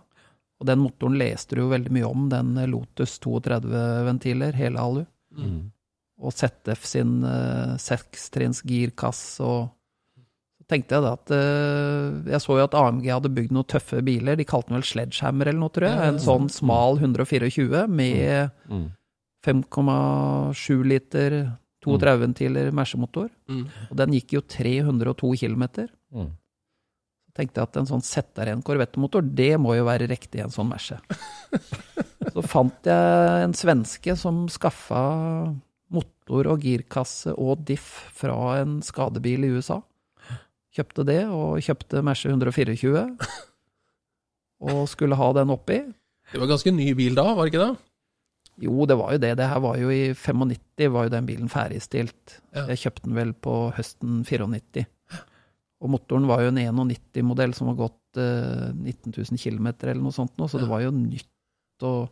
Og den motoren leste du jo veldig mye om, den Lotus 32-ventiler, hele alu. Mm. Og ZF sin uh, sekstrinns girkasse og Så tenkte jeg da at uh, Jeg så jo at AMG hadde bygd noen tøffe biler, de kalte den vel Sledgehammer eller noe, tror jeg. En sånn smal 124 med Mm. 5,7 liter 32-ventiler Mercemotor. Mm. Og den gikk jo 302 km. Mm. Så tenkte jeg at en sånn ZR1 Corvette-motor, det må jo være riktig i en sånn Merse. Så fant jeg en svenske som skaffa motor og girkasse og diff fra en skadebil i USA. Kjøpte det, og kjøpte Merce 124. Og skulle ha den oppi. Det var ganske ny bil da, var det ikke det? Jo, det var jo det. Det her var jo i 95, var jo den bilen ferdigstilt. Ja. Jeg kjøpte den vel på høsten 94. Og motoren var jo en 91-modell som har gått eh, 19 000 km eller noe sånt nå, så det var jo nytt. Og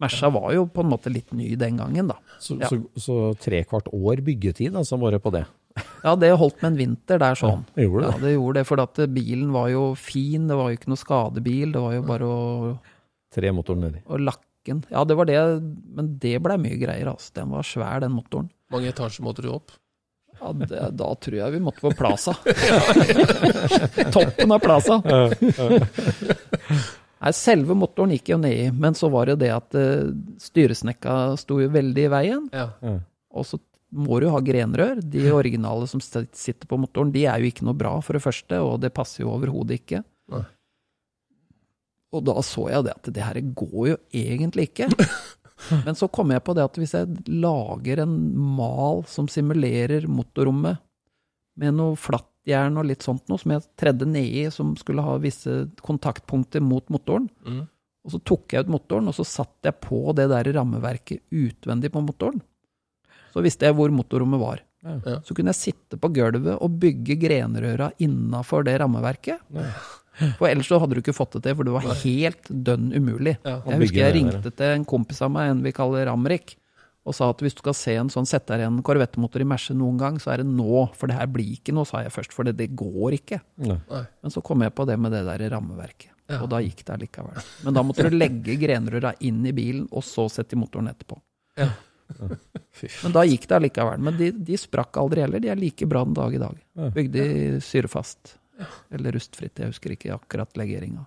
Merca var jo på en måte litt ny den gangen, da. Så, Ja. så, så tre kvart år byggetid, altså, bare på det? Ja, det holdt med en vinter der sånn. Jeg gjorde Ja, det. det gjorde det, for at bilen var jo fin, det var jo ikke noe skadebil, det var jo bare å, Tre motoren nedi. Og lakken. Ja, det var det, men det blei mye greier, altså. Den var svær, den motoren. Mange etasjer måtte du opp. Ja, det, da tror jeg vi måtte på Plaza. Toppen av Plaza. Nei, selve motoren gikk jo ned i, men så var det det at uh, styresnekka sto jo veldig i veien. Ja. Og så må du ha grenrør. De originale som sitter på motoren, de er jo ikke noe bra, for det første, og det passer jo overhodet ikke. Nei. Og da så jeg det at det her går jo egentlig ikke. Men så kom jeg på det at hvis jeg lager en mal som simulerer motorrommet med noe flattjern og litt sånt noe, som jeg tredde nedi, som skulle ha visse kontaktpunkter mot motoren, Mm. og så tok jeg ut motoren, og så satte jeg på det der rammeverket utvendig på motoren. Så visste jeg hvor motorrommet var. Ja. Så kunne jeg sitte på gulvet og bygge grenrøra innafor det rammeverket. For ellers så hadde du ikke fått det til, for det var helt dønn umulig. Ja. Jeg husker jeg ringte til en kompis av meg, en vi kaller Ramrik, og sa at hvis du skal se en sånn ZR1 Corvette-motor i Merce noen gang, så er det nå, for det her blir ikke noe, sa jeg først, for det, det går ikke. Nei. Men så kom jeg på det med det der rammeverket. Ja. Og da gikk det allikevel. Men da måtte du legge grenrøra inn i bilen, og så sette i motoren etterpå. Ja. Men da gikk det allikevel. Men de, de sprakk aldri heller. De er like bra den dag i dag. Bygde i syrefast. Eller rustfritt. Jeg husker ikke akkurat legeringa.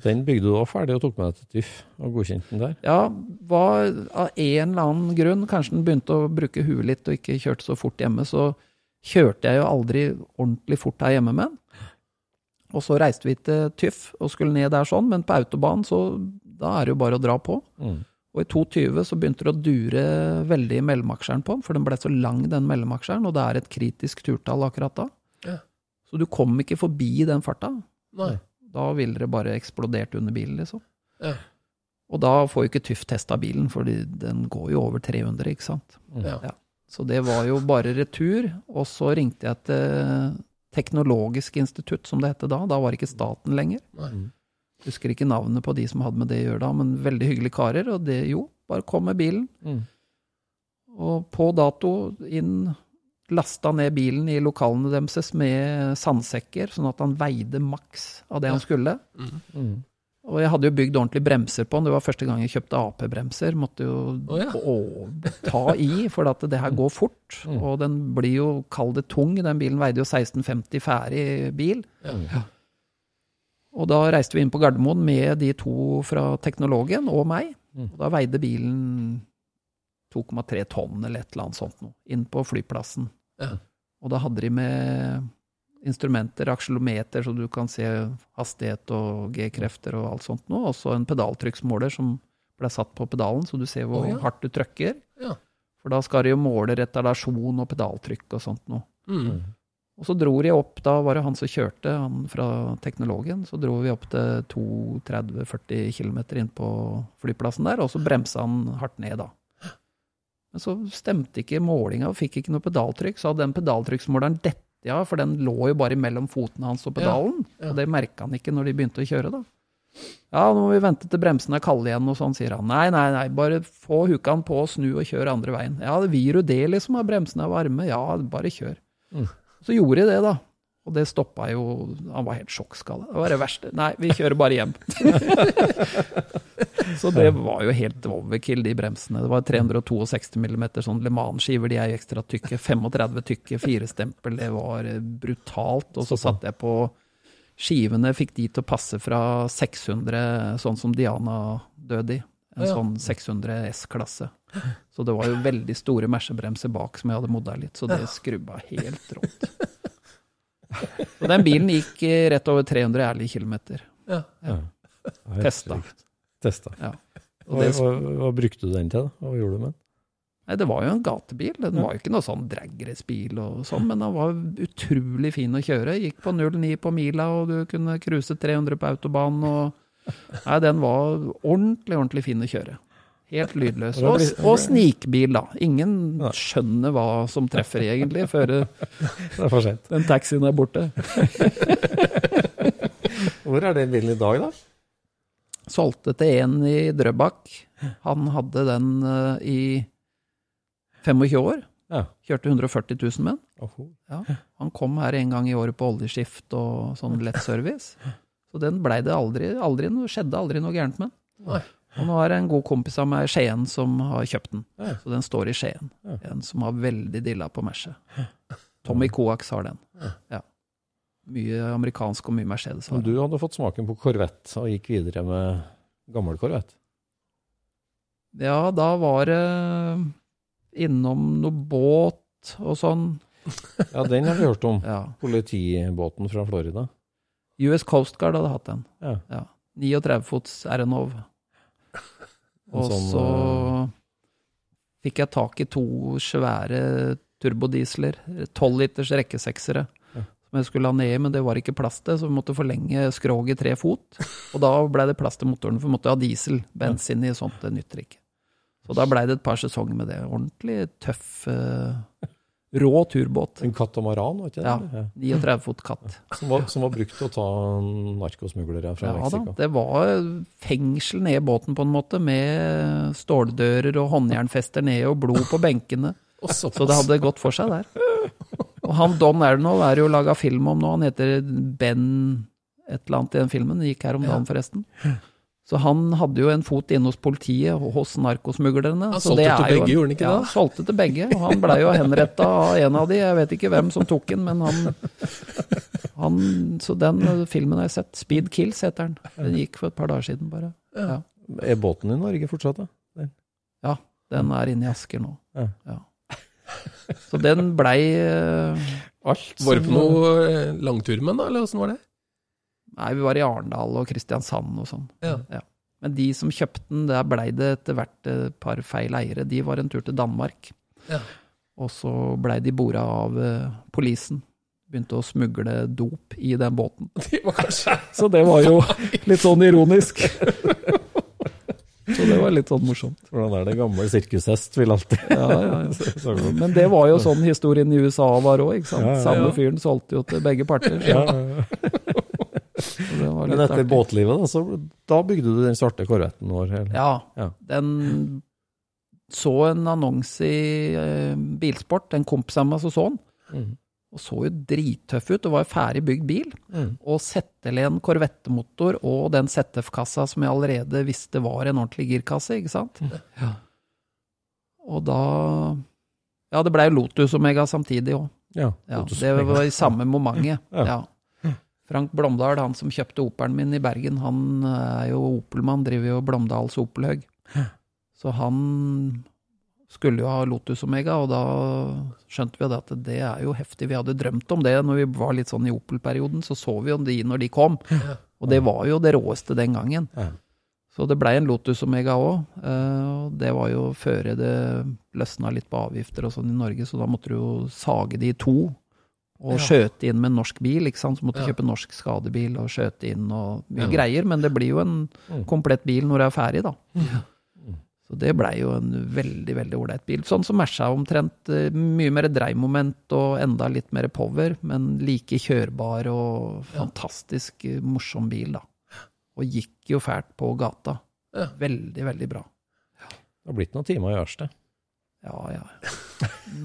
Den bygde du da ferdig og tok med deg til TIFF og godkjente den der? Ja, var av en eller annen grunn, kanskje den begynte å bruke huet litt og ikke kjørte så fort hjemme, så kjørte jeg jo aldri ordentlig fort her hjemme med den. Og så reiste vi til TIFF og skulle ned der sånn, men på autobahn så da er det jo bare å dra på. Mm. Og i 2.20 så begynte det å dure veldig i mellomaksjeren på den, for den ble så lang den mellomaksjeren, og det er et kritisk turtall akkurat da. Ja. Så du kom ikke forbi den farta. Nei. Da ville det bare eksplodert under bilen, liksom. Ja. Og da får jo ikke TÜV testa bilen, for den går jo over 300, ikke sant. Ja. Ja. Så det var jo bare retur, og så ringte jeg til Teknologisk institutt, som det hette da. Da var det ikke staten lenger. Nei. Husker ikke navnet på de som hadde med det å gjøre da, men veldig hyggelige karer. Og det, jo, bare kom med bilen. Mm. Og på dato inn, lasta ned bilen i lokalene deres med sandsekker, sånn at han veide maks av det han skulle. Mm. Og jeg hadde jo bygd ordentlig bremser på den. Det var første gang jeg kjøpte AP-bremser. Måtte jo oh, ja. å, ta i, for at det her går fort. Mm. Og den blir jo, kall det tung, den bilen veide jo 1650 ferdig bil. Ja. Og da reiste vi inn på Gardermoen med de to fra Teknologen og meg. Mm. Og da veide bilen 2,3 tonn eller et eller annet sånt noe, inn på flyplassen. Ja. Og da hadde de med instrumenter, aksjelometer, så du kan se hastighet og G-krefter og alt sånt noe. Også en pedaltrykksmåler som ble satt på pedalen, så du ser hvor oh, ja. hardt du trykker. Ja. For da skal de jo måle retardasjon og pedaltrykk og sånt noe. Mm. Og så dro de opp, da var det han som kjørte, han fra teknologen. Så dro vi opp til 230-40 km inn på flyplassen der, og så bremsa han hardt ned, da. Men så stemte ikke målinga, og fikk ikke noe pedaltrykk. Så hadde den pedaltrykksmåleren dette ja, for den lå jo bare mellom fotene hans og pedalen. Ja, ja. Og det merka han ikke når de begynte å kjøre, da. Ja, nå må vi vente til bremsene er kalde igjen, og sånn, sier han. Nei, nei, nei, bare få hukan på, snu og kjør andre veien. Ja, det vil jo det, liksom, at bremsene er varme. Ja, bare kjør. Mm. Så gjorde de det, da. Og det stoppa jo Han var helt sjokkskada. Det var det verste. Nei, vi kjører bare hjem. så det var jo helt overkill, de bremsene. Det var 362 mm sånn Le Mans-skiver, de er jo ekstra tykke. 35 tykke, firestempel. Det var eh, brutalt. Og så satte jeg på skivene, fikk de til å passe fra 600, sånn som Diana døde i. En Ja. sånn 600 S-klasse. Så det var jo veldig store mersebremser bak som jeg hadde modda litt, så det skrubba helt rått. Og den bilen gikk eh, rett over 300 ærlige kilometer. Ja. Ja. Testa. Testa. Ja. Og Hva, det, hva, hva brukte du den til, da? Hva gjorde du med den? nei, det var jo en gatebil. Den var jo ikke noe sånn dragracebil sånn, men den var utrolig fin å kjøre. Gikk på 0,9 på mila, og du kunne cruise 300 på autobanen. Og, nei, den var ordentlig, ordentlig fin å kjjøre. Helt lydløs. Og Og, snikbil, da. Ingen skjønner hva som treffer, egentlig, før Det er for sent. den taxien er borte. Hvor er den bilen i dag, da? Solgte til en i Drøbak. Han hadde den eh, i 25 år. Kjørte 140 000 med den. Ja. Han kom her en gang i året på oljeskift og sånn lett service. Så den blei det aldri, aldri noe, skjedde aldri noe gærent med. den. Og nå er det en god kompis av meg i Skien som har kjøpt den. Ja. Så den står i Skien. Ja. En som har veldig dilla på merset. Tommy Coax har den. Ja. Mye amerikansk og mye Mercedes. har Men du hadde fått smaken på Corvette og gikk videre med gammel Corvette. Ja, da var det innom noe båt og sånn. Ja, den har vi hørt om. Ja. Politibåten fra Florida. US Coast Guard hadde hatt den. Ja. Ja. 39 fots Arenov. Og sånn, så fikk jeg tak i to svære turbodieseler. Tolv liters rekkeseksere. Som jeg skulle ha ned i, men det var ikke plass til, så vi måtte forlenge skroget tre fot. Og da blei det plass til motoren, for vi måtte ha diesel. Bensin i sånt, det nytter ikke. Så da blei det et par sesonger med det. Ordentlig tøff, eh, rå turbåt. En katamaran, var ikke det? Ja. 39 fot katt. Som, var, som var brukt til å ta narkosmuglere fra Ja da, det var fengsel ned i båten på en måte, med ståldører og håndjernfester ned og blod på benkene. Så det hadde gått for seg der. Og han Don Arnold er jo laga film om nå, han heter Ben et eller annet i den filmen, det gikk her om dagen forresten. Så han hadde jo en fot inne hos politiet og hos narkosmuglerne. Han solgte det til begge, en- gjorde han ikke ja, det? solgte til begge. Og han blei jo henretta av en av de, jeg vet ikke hvem som tok den, men han, han Så den eh, filmen har jeg sett. Speed Kills heter den. Den gikk for et par dager siden, bare. Ja. Er båten i Norge fortsatt, da? Ja, den er inne i Asker nå. Ja. Ja. Så den blei uh, Alt Var det på noe langturmenn, langtur med den, da, eller åssen var det? Nei, vi var i Arendal og Kristiansand og sånn. Ja. Men de som kjøpte den, der blei det etter hvert et par feil eiere. De var en tur til Danmark. Ja. Og så blei de bora av uh, polisen. Begynte å smugle dop i den båten. Det var kanskje Så det var jo litt sånn ironisk. Så det var litt sånn morsomt. Hvordan er det gammel sirkushest vil alltid Ja, ja, ja. Men det var jo sånn historien i USA var òg, ikke sant. Ja, ja, ja. Samme fyren solgte jo til begge parter. Så Men etter artig. båtlivet, da, så da bygde du den svarte korvetten vår? Eller? Ja, Ja. den så en annonse i eh, Bilsport, en kompis av meg som så den, Mm. og så jo drittøff ut. Det var jo ferdig bygd bil. Mm. Og ZL-en korvettemotor og den ZF-kassa som jeg allerede visste var en ordentlig girkasse, ikke sant? Ja. Og da Ja, det blei Lotus Omega samtidig òg. Ja, Ja, Lotus det var i samme momentet. Ja. Frank Blomdal, han som kjøpte Opelen min i Bergen, han er jo Opelmann, driver jo Blomdals Opelhøg. Så han skulle jo ha Lotus Omega, og da skjønte vi at det er jo heftig. Vi hadde drømt om det når vi var litt sånn i Opel-perioden, så så vi jo de når de kom. Og det var jo det råeste den gangen. Så det blei en Lotus Omega òg. og det var jo før det løsna litt på avgifter og sånn i Norge, så da måtte du jo sage de i to. Og Ja. skjøte inn med en norsk bil, ikke sant. Så måtte du Ja. kjøpe norsk skadebil og skjøte inn og mye Ja. greier. Men det blir jo en Mm. komplett bil når du er ferdig, da. Så det blei jo en veldig, veldig ålreit bil. Sånn som Merca omtrent. eh, Mye mer dreiemoment og enda litt mer power, men like kjørbar og fantastisk eh, morsom bil, da. Og gikk jo fælt på gata. Ja. Veldig, veldig bra. Det har blitt noen timer i Ørste. Ja, ja.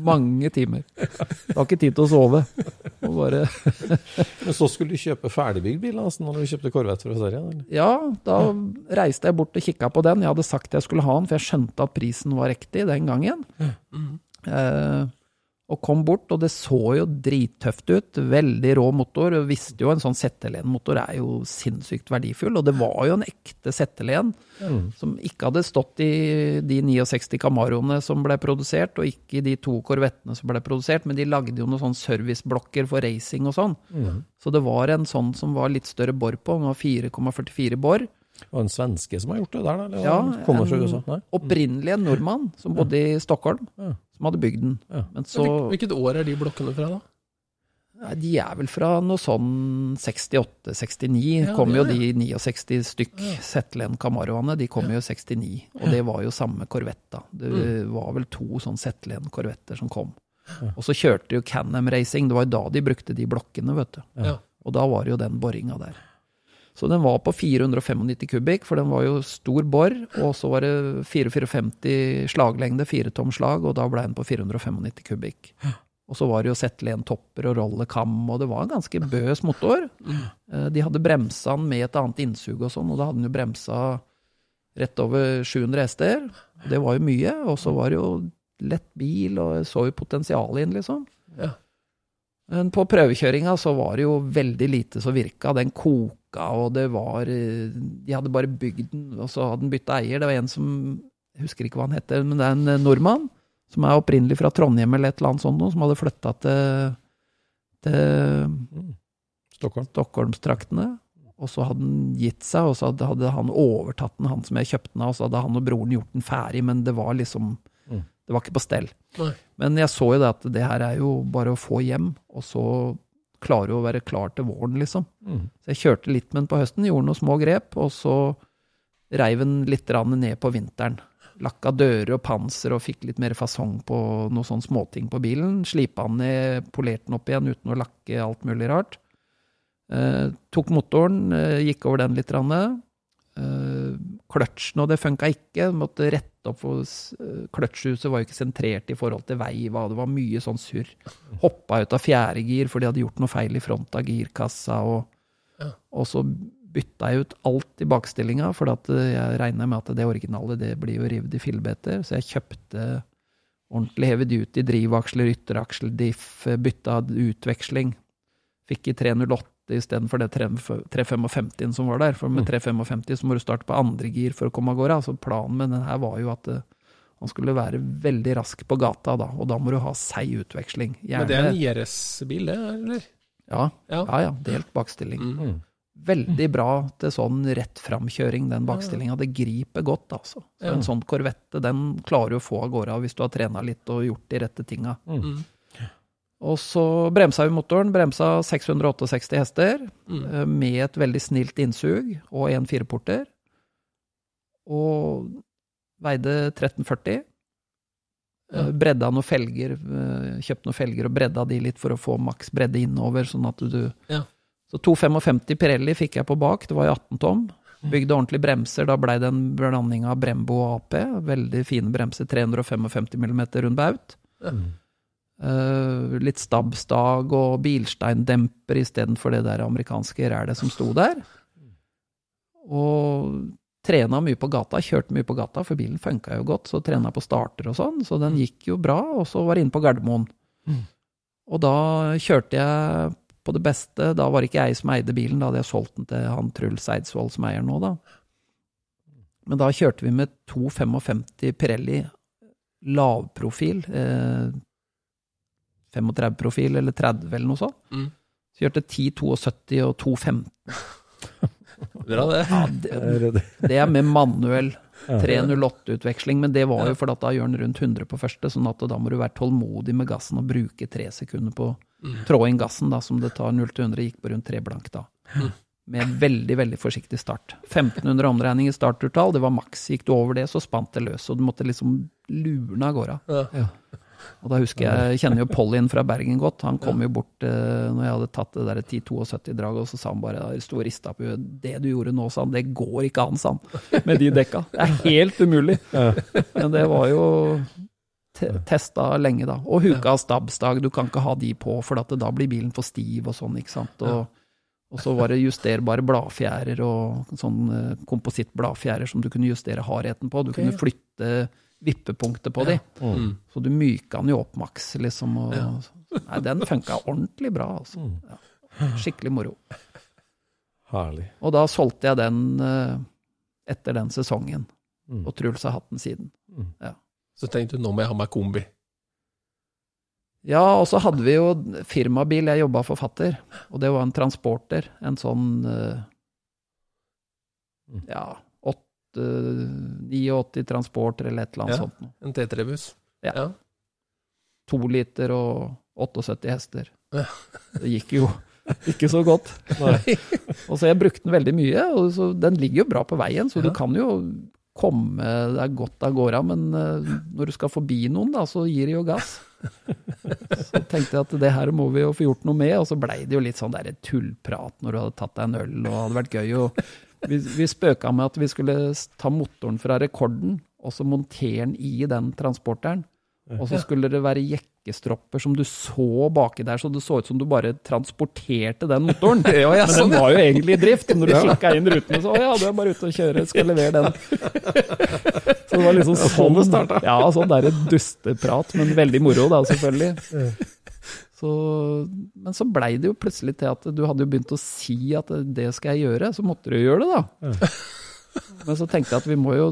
Mange timer. Det har ikke tid til å sove. Bare Men så skulle du kjøpe ferdigbygd bil altså, når du kjøpte Corvette fra Sverige? Eller? Ja, da reiste jeg bort og kikka på den. Jeg hadde sagt jeg skulle ha den, for jeg skjønte at prisen var riktig den gangen. Eh, og kom bort, og det så jo drittøft ut. Veldig rå motor. og Visste jo en sånn ZL1-motor er jo sinnssykt verdifull, og det var jo en ekte ZL1 som ikke hadde stått i de 69 Camaroene som ble produsert, og ikke i de to Corvettene som ble produsert, men de lagde jo noen sånne serviceblokker for racing og sånn. Så det var en sånn som var litt større bor på, den var 4,44 bor. Var en svenske som har gjort det der, da? Eller Ja, en? Opprinnelig en nordmann som bodde i Stockholm, Ja. Som hadde bygd den. Ja. Men så Hvilket år er de blokkene fra, da? Nei, De er vel fra noe sånn 68-69, Ja, kom jo ja, ja. de 69 stykk Zetland Camaroene, de kom jo i 69. Og det var jo samme Corvette, da. Det Mm. var vel to sånn Zetland korvetter som kom. Og så kjørte jo Canham Racing, det var jo da de brukte de blokkene, vet du. Ja. Og da var det jo den boringa der. Så den var på 495 kubikk, for den var jo stor bor, og så var det 4450 slaglengde, firetom slag, og da ble den på 495 kubikk. Og så var det jo Zetlen topper og rollekam, og det var en ganske bøs motor. Eh, De hadde bremsa den med et annet innsug og sånn, og da hadde den jo bremsa rett over 700 hester. Det var jo mye, og så var det jo lett bil, og så jo potensialet inn, liksom. Ja. Men på prøvekjøringa så var det jo veldig lite som virka. Den koka, og det var eh, De hadde bare bygd den, og så hadde den bytta eier. Det var en som Jeg husker ikke hva han heter, men det er en eh, nordmann som er opprinnelig fra Trondheim eller et eller annet sånt, som hadde flytta til, til Stockholm? Stockholmstraktene. Og så hadde han gitt seg, og så hadde, han overtatt den, han som jeg kjøpte den av, og så hadde han og broren gjort den ferdig, men det var liksom Mm. Det var ikke på stell. Nei. Men jeg så jo det at det her er jo bare å få hjem, og så klare å være klar til våren, liksom. Mm. Så jeg kjørte litt med den på høsten, gjorde noen små grep, og så reiv den litt ned på vinteren. Lakka dører og panser og fikk litt mer fasong på noen sånne småting på bilen. Slipa den ned, polerte den opp igjen uten å lakke alt mulig rart. Eh, tok motoren, eh, gikk over den litt. Rann, eh, kløtsjen og det funka ikke. Måtte rette opp for Kløtsjhuset var jo ikke sentrert i forhold til veiva, det var mye sånn surr. Hoppa ut av fjerdegir for de hadde gjort noe feil i front av girkassa. Og, Ja. og så bytta jeg ut alt i bakstillinga, for eh, jeg regna med at det originale det blir jo revet i fillebiter. Så jeg kjøpte ordentlig heavy duty drivaksler, ytteraksel, diff, bytta utveksling. Fikk i 308 istedenfor det 355 som var der. For med 355 så må du starte på andre gir for å komme av gårde. Altså planen med den her var jo at eh, han skulle være veldig rask på gata, da, og da må du ha seig utveksling. Men det er en IRS-bil, det, eller? ja, Ja. ja, ja, delt bakstilling. Mm. Veldig bra til sånn rett framkjøring, den bakstillinga. Det griper godt, altså. Så En sånn korvette, den klarer du å få av gårde hvis du har trena litt og gjort de rette tinga. Mm. Og så bremsa vi motoren. Bremsa 668 hester Mm. eh, med et veldig snilt innsug og en fireporter. Og veide 1340. Ja. Eh, Bredda noen felger, kjøpt kjøpte noen felger og bredda de litt for å få maks bredde innover, sånn at du Ja. Så 255 Pirelli fikk jeg på bak, det var i 18 tom. Mm. Bygde ordentlige bremser, da blei det en blanding av Brembo og AP. Veldig fine bremser, 355 mm rund baut. Ja. Eh, litt stabbstag og bilsteindemper istedenfor det der amerikanske rælet som sto der. Og trena mye på gata, kjørte mye på gata, for bilen funka jo godt, så trena på starter og sånn, så den gikk jo bra, og så var jeg inne på Gardermoen. Mm. Og da kjørte jeg på det beste, da var det ikke jeg som eide bilen, da hadde jeg solgt den til han Truls Eidsvoll som eier nå, da. Men da kjørte vi med 255 Pirelli lavprofil, eh, 35-profil eller 30 eller noe sånt. Mm. Så kjørte 10, 72 og 215. Bra, det. Ja, det, det- det er med manuell 308-utveksling, men det var jo fordi at da gjør den rundt 100 på første, sånn at da må du være tålmodig med gassen og bruke tre sekunder på å Mm. trå inn gassen, da, som det tar 0 til 100, gikk på rundt tre blank da. Mm. Med veldig, veldig forsiktig start. 1500 omdreininger i startutall, det var maks. Gikk du over det, så spant det løs, og du måtte liksom lurne av gårde. Ja. Og da husker jeg, jeg kjenner jo Pollyen fra Bergen godt. Han kom jo bort eh, når jeg hadde tatt det der 10-72-draget, og så sa han bare da, sto og rista på huet. Det du gjorde nå, sa han, det går ikke an, sa han. Med de dekka. Det er helt umulig. Men det var jo te testa lenge, da. Og huka stabsdag, du kan ikke ha de på, for at da blir bilen for stiv og sånn, ikke sant. Og, og så var det justerbare bladfjærer og sånn eh, komposittbladfjærer som du kunne justere hardheten på. Du kunne ja. flytte vippepunktet på de. Mm. Så du myka den jo opp maks, liksom. Og, Ja. Nei, den funka ordentlig bra, altså. Mm. Ja. Skikkelig moro. Herlig. Og da solgte jeg den uh, etter den sesongen, Mm. og Truls har hatt den siden. Så tenkte du nå må jeg ha meg kombi. Ja, og så hadde vi jo firmabil, jeg jobba forfatter, og det var en transporter. En sånn uh, Mm. ja, 89 transporter eller et eller annet Ja. sånt. En T3-buss. Ja. ja. To liter og 78 hester. Ja. Det gikk jo ikke så godt. Og så jeg brukte den veldig mye, og så den ligger jo bra på veien, så du kan jo komme deg godt av gårde, men eh, når du skal forbi noen, da, så gir de jo gass. Så tenkte jeg at det her må vi jo få gjort noe med, og så blei det jo litt sånn der tullprat når du hadde tatt deg en øl, og det hadde vært gøy. Og vi, vi spøka med at vi skulle ta motoren fra rekorden, og så montere den i den transporteren. Og så skulle det være jekkestropper som du så baki der, så det så ut som du bare transporterte den motoren. Ja, ja, Men sånn, den var jo egentlig i drift. Når du kikka inn rutene, så å ja, du er bare ute og kjører, skal levere den. Så det var liksom sånn, ja, sånn der dusteprat, men veldig moro da, selvfølgelig. Så, men så blei det jo plutselig til at du hadde jo begynt å si at det skal jeg gjøre, så måtte du gjøre det, da. Men så tenkte jeg at vi må jo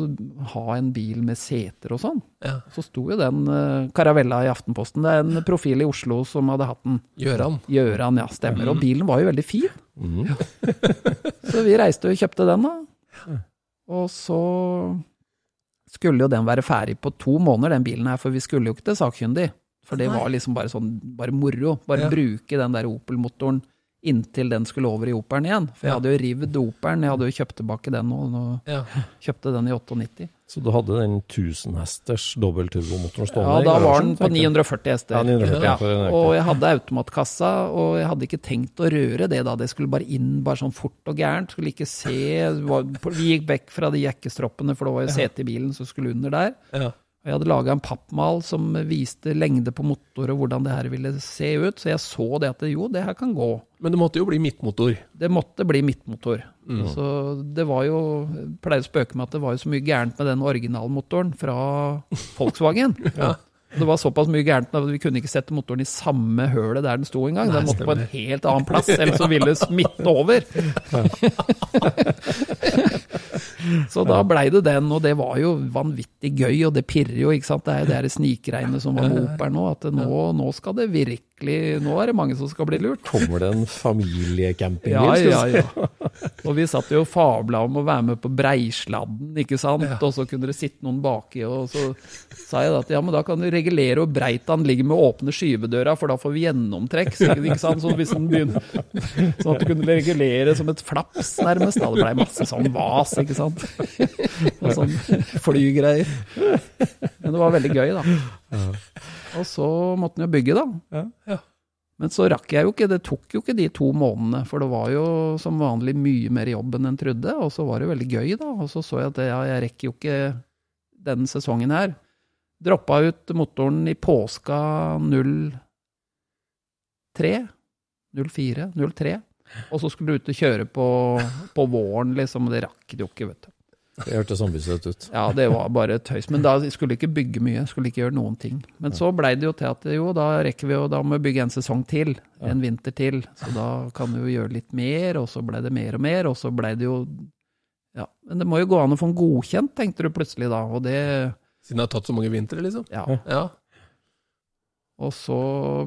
ha en bil med seter og sånn. Ja. Så sto jo den uh, Caravella i Aftenposten. Det er en profil i Oslo som hadde hatt den. Gjøran. Gjøran, ja, stemmer. Og bilen var jo veldig fin. Mm. Så vi reiste og kjøpte den, da. Og så skulle jo den være ferdig på to måneder, den bilen her, for vi skulle jo ikke til sakkyndig. For det var liksom bare sånn, bare moro. Bare Ja. bruke den der Opel-motoren inntil den skulle over i Opelen igjen. For jeg Ja. hadde jo rivd Opelen, jeg hadde jo kjøpt tilbake den og, nå Ja. kjøpte den i 98. Så du hadde den 1000 hesters dobbeltturbomotoren Ja, stående i da var den på 940 hester. Ja, 940, Ja, og jeg hadde automatkassa, og jeg hadde ikke tenkt å røre det da. Det skulle bare inn bare sånn fort og gærent. Skulle ikke se Vi gikk vekk fra de jekkestroppene, for det var jo sete i bilen som skulle under der. Ja. Og jeg hadde laga en pappmal som viste lengde på motor og hvordan det her ville se ut, så jeg så det at jo, det her kan gå. Men det måtte jo bli midtmotor. Det måtte bli midtmotor. Så det var jo Jeg pleier å spøke med at det var jo så mye gærent med den originalmotoren fra Volkswagen. Det var såpass mye gærent at vi kunne ikke sette motoren i samme hølet der den sto engang. Den måtte på en helt annen plass, ellers så ville det smitte over. Så da blei det den, og det var jo vanvittig gøy, og det pirrer jo, ikke sant. Det er jo det her snikregnet som var med Opel nå, at nå, nå skal det virkelig Nå er det mange som skal bli lurt. Kommer det en familiecampingbil? Ja, ja, ja. Og vi satt jo og fabla om å være med på Breisladden, ikke sant. Og så kunne det sitte noen baki, og så sa jeg at ja, men da kan du regulere hvor breit han ligger med åpne skyvedøra, for da får vi gjennomtrekk. Så, ikke sant? Så hvis den begynner Sånn at du kunne regulere som et flaps, nærmest. Da det blei masse sånn vas, ikke sant. Og sånn flygreier. Men det var veldig gøy, da. Og så måtte den jo bygge, da. Ja. Men så rakk jeg jo ikke, det tok jo ikke de to månedene, for det var jo som vanlig mye mer jobb enn en trodde, og så var det veldig gøy, da. Og så så jeg at ja, jeg rekker jo ikke denne sesongen her. Droppa ut motoren i påska 03, 04, 03. Og så skulle du ut og kjøre på, på våren, liksom, og det rakk du jo ikke, vet du. Det hørtes ambisiøst ut. Ja, det var bare tøys. Men da skulle ikke bygge mye, skulle ikke gjøre noen ting. Men så blei det jo til at jo, da rekker vi jo, da må vi bygge en sesong til. En vinter til. Så da kan vi jo gjøre litt mer, og så blei det mer og mer, og så blei det jo Ja. Men det må jo gå an å få den godkjent, tenkte du plutselig da, og det Siden det har tatt så mange vintre, liksom. Ja. Ja. Og så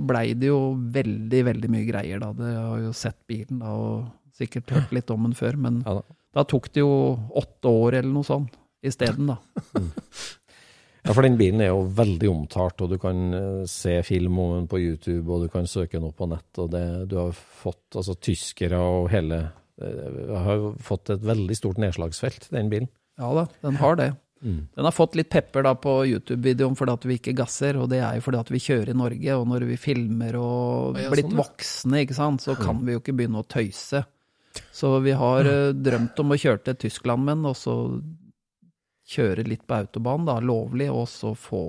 blei det jo veldig, veldig mye greier, da. Det har jo sett bilen da, og sikkert hørt litt om den før, men Ja da. Da tok det jo åtte år eller noe sånt isteden, da. Ja, for den bilen er jo veldig omtalt, og du kan eh, se film om den på YouTube, og du kan søke den opp på nett, og det, du har fått altså tyskere og hele eh, har fått et veldig stort nedslagsfelt, den bilen. Ja da, den har det. Den har fått litt pepper da på YouTube-videoen fordi at vi ikke gasser, og det er jo fordi at vi kjører i Norge, og når vi filmer og blitt sånn, ja. voksne, ikke sant, så kan vi jo ikke begynne å tøyse. Så vi har eh, drømt om å kjøre til Tyskland med den, og så kjøre litt på autobahn, da, lovlig, og så få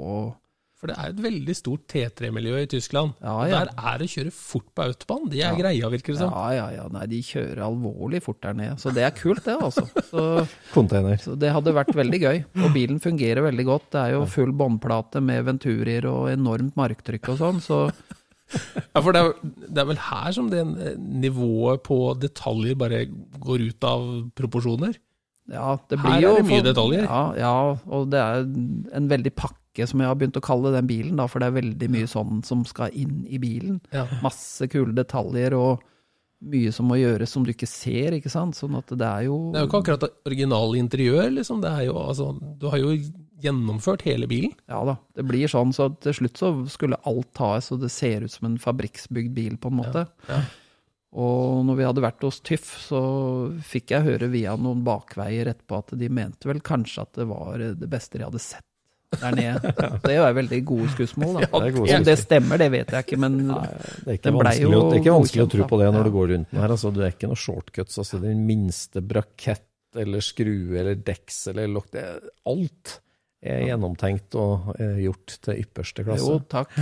For det er et veldig stort T3-miljø i Tyskland. Ja, ja. Der er det å kjøre fort på autobahn. Det er greia, virker det som. Ja, ja, ja, nei, de kjører alvorlig fort der nede. Så det er kult, det, altså. Så, Container. så det hadde vært veldig gøy. Og bilen fungerer veldig godt. Det er jo full båndplate med venturier og enormt marktrykk og sånn, så Ja, for det er, det er vel her som det nivået på detaljer bare går ut av proporsjoner. Ja, det Her blir er jo det mye for- detaljer. Ja, ja, og det er en veldig pakke, som jeg har begynt å kalle den bilen, da, for det er veldig mye sånn som skal inn i bilen. Ja. Masse kule detaljer og mye som må gjøres som du ikke ser, ikke sant. Sånn at det er jo Det er jo ikke akkurat det interiør, liksom. Det er jo, altså, du har jo gjennomført hele bilen. Ja da, det blir sånn, så til slutt så skulle alt tas, og det ser ut som en fabrikksbygd bil, på en måte. ja. Og når vi hadde vært hos Tyff, så fikk jeg høre via noen bakveier etterpå at de mente vel kanskje at det var det beste de hadde sett der nede. Det er jo veldig gode skussmål, da. det gode det stemmer, det vet jeg ikke, men Det er ikke, vanskelig, jo det er ikke vanskelig å tro på det når Ja. du går rundt den her. Altså, det er ikke noe shortcuts. Altså, den minste brakett eller skrue eller deksel eller lokk det, Alt er gjennomtenkt og er gjort til ypperste klasse. jo, takk.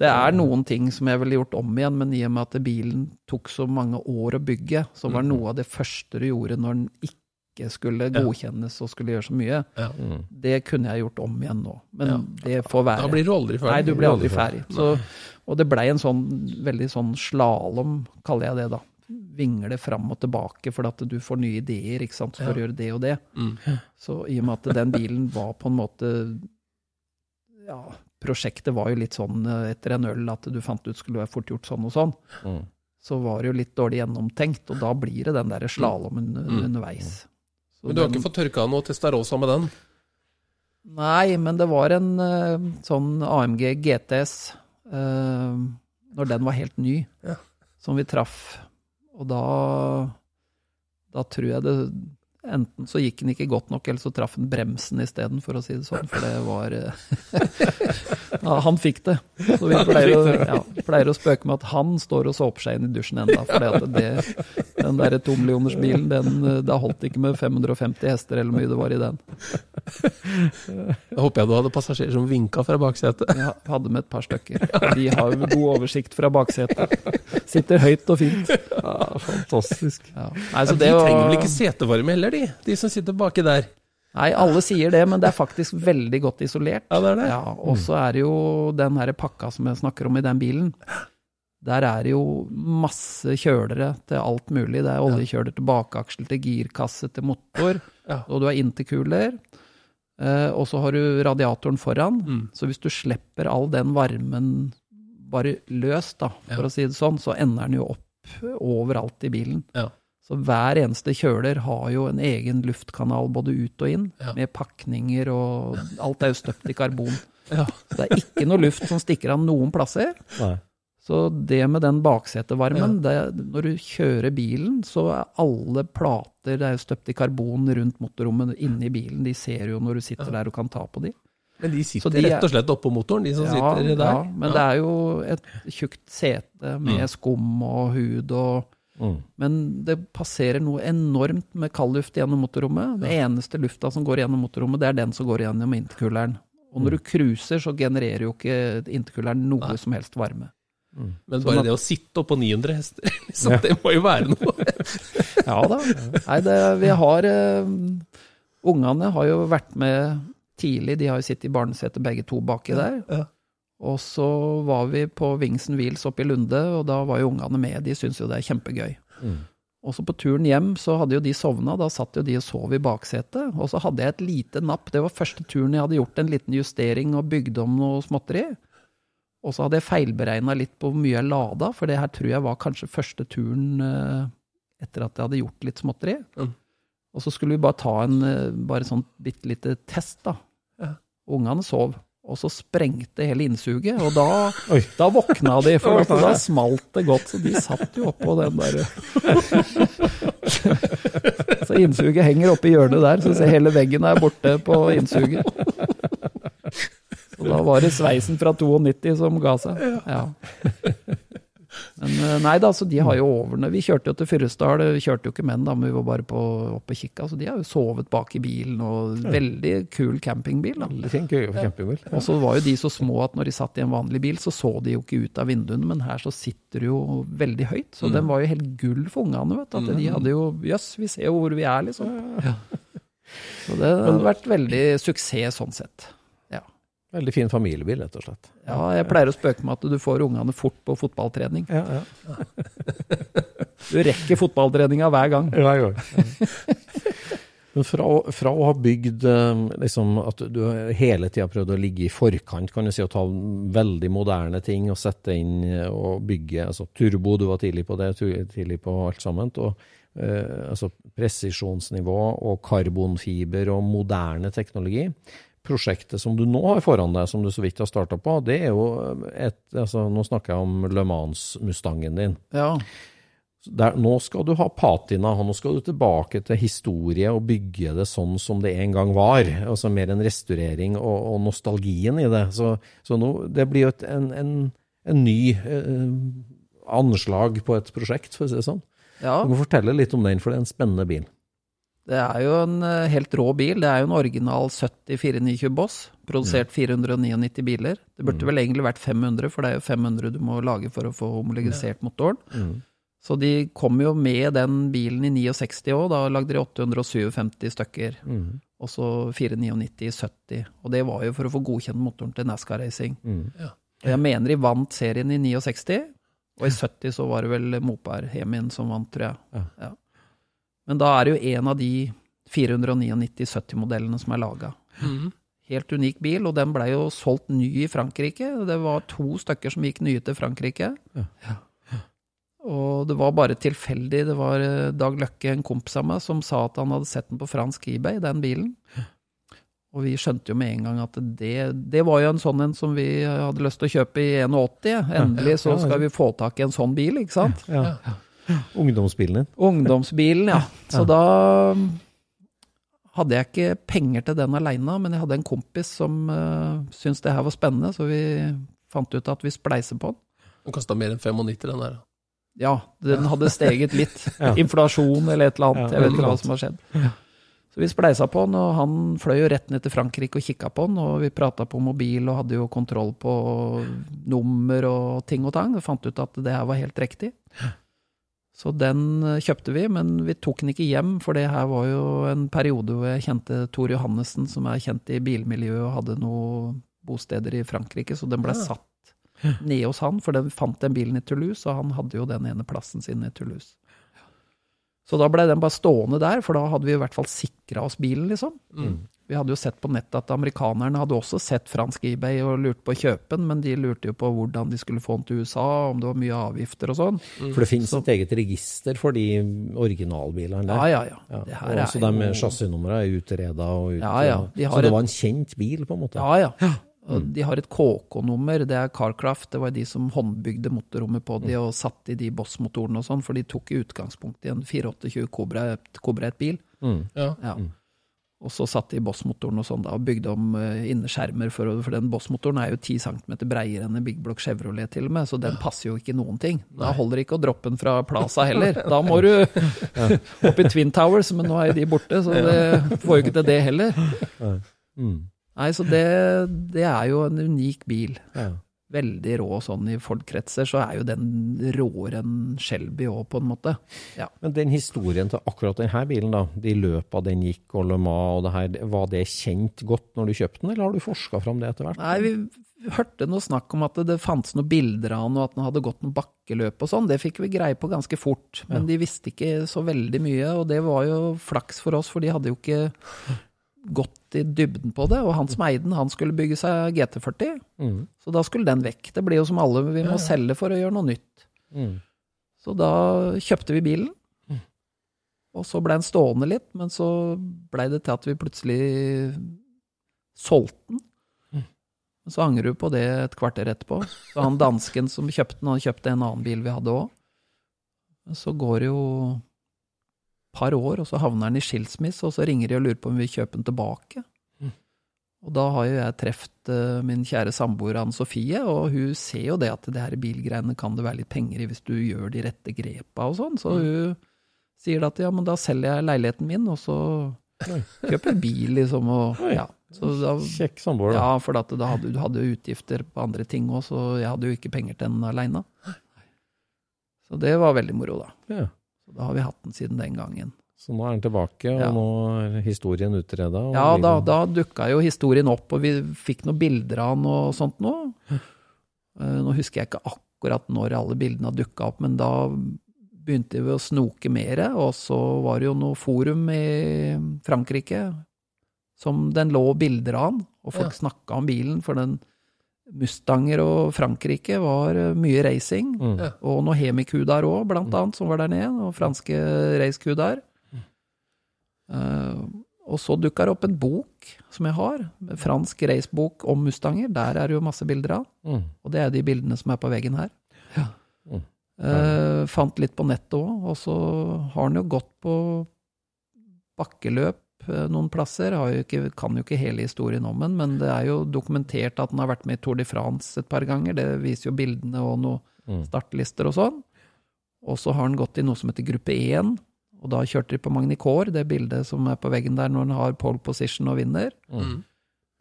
Det er noen ting som jeg ville gjort om igjen, men i og med at bilen tok så mange år å bygge, så var noe av det første du gjorde når den ikke skulle godkjennes og skulle gjøre så mye, Ja. Mm. det kunne jeg gjort om igjen nå. Men Ja. det får være. Da blir du aldri ferdig. Nei, du blir aldri ferdig. Så, og det blei en sånn veldig sånn slalåm, kaller jeg det da. Vingle fram og tilbake for at du får nye ideer ikke sant, for å gjøre det og det. Mm. Så i og med at den bilen var på en måte Ja, prosjektet var jo litt sånn eh, etter en øl at du fant ut skulle være fort gjort sånn og sånn. Mm. Så var det jo litt dårlig gjennomtenkt, og da blir det den derre slalåmen Mm. underveis. Så Men du har den- ikke fått tørka noe Testarossa med den? Nei, men det var en eh, sånn AMG GTS, eh, når den var helt ny, Ja. som vi traff. Og da, da tror jeg det Enten så gikk den ikke godt nok, eller så traff den bremsen isteden, for å si det sånn. For det var eh, ja, Han fikk det. Så vi pleier ja, pleier å spøke med at han står og såper seg inn i dusjen enda. For den der tomillionersbilen, den, eh, det holdt ikke med 550 hester eller mye det var i den. Da håper jeg du hadde passasjerer som vinka fra baksetet. Ja, hadde med et par stykker. De har jo god oversikt fra baksetet. Sitter høyt og fint. Ja, fantastisk. Ja. Nei, de det trenger vel ikke setevarme heller, de? De som sitter baki der. Nei, alle sier det, men det er faktisk veldig godt isolert. Ja, det er det. Ja, og så er det jo den her pakka som jeg snakker om i den bilen. Der er det jo masse kjølere til alt mulig. Det er oljekjøler til bakaksel, til girkasse, til motor. Ja. Og du har interkuler. Eh, og så har du radiatoren foran. Mm. Så hvis du slipper all den varmen bare løst, da, for Ja. å si det sånn, så ender den jo opp overalt i bilen. Ja. Så hver eneste kjøler har jo en egen luftkanal både ut og inn, Ja. med pakninger og Alt er jo støpt i karbon. Ja. Så det er ikke noe luft som stikker av noen plasser. Nei. Så det med den baksetevarmen, det, når du kjører bilen, så er alle plater det er støpt i karbon rundt motorrommet inni bilen. De ser jo når du sitter der og kan ta på de. Men de sitter de rett og slett oppå motoren, de som sitter der. Ja, men det er jo et tjukt sete med skum og hud og Mm. Men det passerer noe enormt med kaldluft gjennom motorrommet. Det eneste lufta som går gjennom motorrommet, det er den som går gjennom interkuleren. Og når du cruiser, så genererer jo ikke interkuleren noe Nei. som helst varme. Men Sånn bare at- det å sitte oppå 900 hester, liksom, det må jo være noe. Ja da. Nei, det, vi har uh, Ungene har jo vært med tidlig. De har jo sittet i barnesetet begge to baki der. Ja. Og så var vi på Wingsen Wheels oppe i Lunde, og da var jo ungene med. De syns jo det er kjempegøy. Mm. Og så på turen hjem så hadde jo de sovna, da satt jo de og sov i baksetet. Og så hadde jeg et lite napp, det var første turen jeg hadde gjort en liten justering og bygd om noe småtteri. Og så hadde jeg feilberegna litt på hvor mye jeg lada, for det her tror jeg var kanskje første turen eh, etter at jeg hadde gjort litt småtteri. Mm. Og så skulle vi bare ta en eh, bare sånn bitte lite test, da. Ja. Ungene sov. Og så sprengte hele innsuget, og da, da våkna de, for da, da smalt det godt. Så de satt jo oppå den der Så innsuget henger oppe i hjørnet der, så ser hele veggen er borte på innsuget. Da var det sveisen fra 92 som ga seg. Ja. Men eh, nei da, så de har jo overne. Vi kjørte jo til Fyresdal, vi kjørte jo ikke menn da, men vi var bare på, oppe og kikka. Så de har jo sovet bak i bilen, og veldig kul campingbil. da. Campingbil. Og så var jo de så små at når de satt i en vanlig bil, så så de jo ikke ut av vinduene, men her så sitter du jo veldig høyt. Så den var jo helt gull for ungene, vet du. At de hadde jo Jøss, vi ser jo hvor vi er, liksom. Så det har vært veldig suksess sånn sett. Veldig fin familiebil, rett og slett. ja, jeg pleier å spøke med at du får ungene fort på fotballtrening. Ja, ja. Du rekker fotballtreninga hver gang. Hver gang. Men fra, fra å ha bygd eh, liksom, At du hele tida prøvd å ligge i forkant, kan du si, og ta veldig moderne ting og sette inn eh, og bygge altså Turbo, du var tidlig på det, tidlig på alt sammen. og eh, altså Presisjonsnivå og karbonfiber og moderne teknologi. Prosjektet som du nå har foran deg, som du så vidt har starta på, det er jo et altså, Nå snakker jeg om Le Mans-mustangen din. Ja. Der, nå skal du ha patina, nå skal du tilbake til historie og bygge det sånn som det en gang var. Altså mer en restaurering og, og nostalgien i det. Så, så nå, det blir jo et, en, en, en ny eh, anslag på et prosjekt, for å si det sånn. ja. Du må fortelle litt om den, for det er en spennende bil. Det er jo en eh, helt rå bil. Det er jo en original 70 429 Boss. Produsert 499 biler. Det burde vel egentlig vært 500, for det er jo 500 du må lage for å få homologisert motoren. Så de kom jo med den bilen i 69 òg. Da lagde de 857 stykker. Og så 499 i 70. Og det var jo for å få godkjent motoren til NASCAR Racing. Ja. Og jeg mener de vant serien i 69, og i 70 så var det vel Mopar Hemin som vant, tror jeg. Ja. Ja. Men da er det jo en av de 499 70-modellene som er laga. Mm. Helt unik bil, og den blei jo solgt ny i Frankrike. Det var to stykker som gikk nye til Frankrike. Ja. Og det var bare tilfeldig. Det var eh, Dag Løkke, en kompis av meg, som sa at han hadde sett den på fransk eBay, den bilen. Og vi skjønte jo med en gang at det, det var jo en sånn en som vi hadde lyst til å kjøpe i 81. Endelig så Ja, ja. skal vi få tak i en sånn bil, ikke sant? Ja, Ja. Ungdomsbilen din. Ungdomsbilen, ja. Så Ja. da um, hadde jeg ikke penger til den aleine, men jeg hadde en kompis som uh, syntes det her var spennende, så vi fant ut at vi spleiser på den. Den kosta mer enn 95, den der. Ja, den hadde steget litt. Ja. Inflasjon eller et eller annet. Ja, Jeg vet ikke hva som har skjedd. Så vi spleisa på den, og han fløy jo rett ned til Frankrike og kikka på den. Og vi prata på mobil og hadde jo kontroll på nummer og ting og tang. Og fant ut at det her var helt riktig. Så den eh, kjøpte vi, men vi tok den ikke hjem, for det her var jo en periode hvor jeg kjente Tor Johannessen, som er kjent i bilmiljøet og hadde noen bosteder i Frankrike, så den ble satt nede hos han, for den fant den bilen i Toulouse, og han hadde jo den ene plassen sin i Toulouse. Så da ble den bare stående der, for da hadde vi i hvert fall sikra oss bilen, liksom. Mm. Vi hadde jo sett på nettet at amerikanerne hadde også sett fransk eBay og lurte på å kjøpe den, men de lurte jo på hvordan de skulle få den til USA, om det var mye avgifter og sånn. For det finnes et eget register for de originalbilene der. Ja, ja, ja. Ja, og så de jo er utreda og ut, Ja, ja, de har Så det var en kjent bil, på en måte? Ja, ja. Og De har et KK-nummer, det er Carcraft. Det var de som håndbygde motorrommet på de og satte i de Boss-motorene og sånn, for de tok i utgangspunkt i en 428 Cobra, Cobra et bil. Mm. Ja. Ja. Og så satte de Boss-motoren og sånn da, og bygde om uh, innerskjermer, for, for den Boss-motoren er jo 10 cm breiere enn en Big Block Chevrolet til og med, så den passer jo ikke noen ting. Da holder det ikke å droppe den fra Plaza heller. Da må du opp i Twin Towers, men nå er jo de borte, så det får jo ikke til det heller. Mm. Nei, så det, det er jo en unik bil. Ja. Veldig rå sånn i Ford-kretser, så er jo den råere enn Shelby òg, på en måte. Ja. Men den historien til akkurat denne bilen, da, de løpa den gikk og Le Mans og det her, var det kjent godt når du kjøpte den, eller har du forska fram det etter hvert? Nei, vi hørte noe snakk om at det fantes noen bilder av han, og at han hadde gått noen bakkeløp og sånn. Det fikk vi greie på ganske fort, men de visste ikke så veldig mye, og det var jo flaks for oss, for de hadde jo ikke gått i dybden på det, og han som eide den, han skulle bygge seg GT40, Mm. så da skulle den vekk. Det blir jo som alle, vi må selge for å gjøre noe nytt. Mm. Så da kjøpte vi bilen, og så ble den stående litt, men så blei det til at vi plutselig solgte den. Men Så angrer du på det et kvarter etterpå. Så han dansken som kjøpte den, han kjøpte en annen bil vi hadde òg. Så går det jo par år, og så havner han i skilsmisse, og så ringer de og lurer på om vi vil kjøpe den tilbake. Og da har jo jeg truffet eh, min kjære samboer Anne Sofie, og hun ser jo det at det her bilgreiene kan det være litt penger i hvis du gjør de rette grepa og sånn. Så hun sier da at ja, men da selger jeg leiligheten min, og så kjøper bil, liksom. Og, ja. Så da, Kjekk samboer, da. ja, for da hadde, du hadde jo utgifter på andre ting òg, så jeg hadde jo ikke penger til den aleine. Så det var veldig moro, da. Ja. Så da har vi hatt den siden den gangen. Så nå er den tilbake, og Ja. nå er historien utreda. Ja, da, da dukka jo historien opp, og vi fikk noen bilder av den og sånt nå. Eh, Nå husker jeg ikke akkurat når alle bildene dukka opp, men da begynte vi å snoke mer, og så var det jo noe forum i Frankrike som den lå bilder av og folk snakka om bilen, for den Mustanger og Frankrike var eh, mye racing, Mm. Og noe Hemikudaer òg, blant annet, som var der nede, og franske racekuder. Mm. Uh, og så dukka det opp en bok som jeg har, en fransk racebok om Mustanger. Der er det jo masse bilder av. Mm. Og det er de bildene som er på veggen her. Mm. Uh, fant litt på nettet òg, og så har han jo gått på bakkeløp eh, noen plasser. Har jo ikke, kan jo ikke hele historien om den, men det er jo dokumentert at han har vært med i Tour de France et par ganger. Det viser jo bildene og noen Mm. startlister og sånn. Og så har han gått i noe som heter gruppe 1, og da kjørte de på Magnicor, det bildet som er på veggen der når han har pole position og vinner. Mm.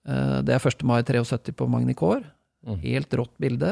Eh, Det er 1. mai 73 på Magnicor. Mm. Helt rått bilde.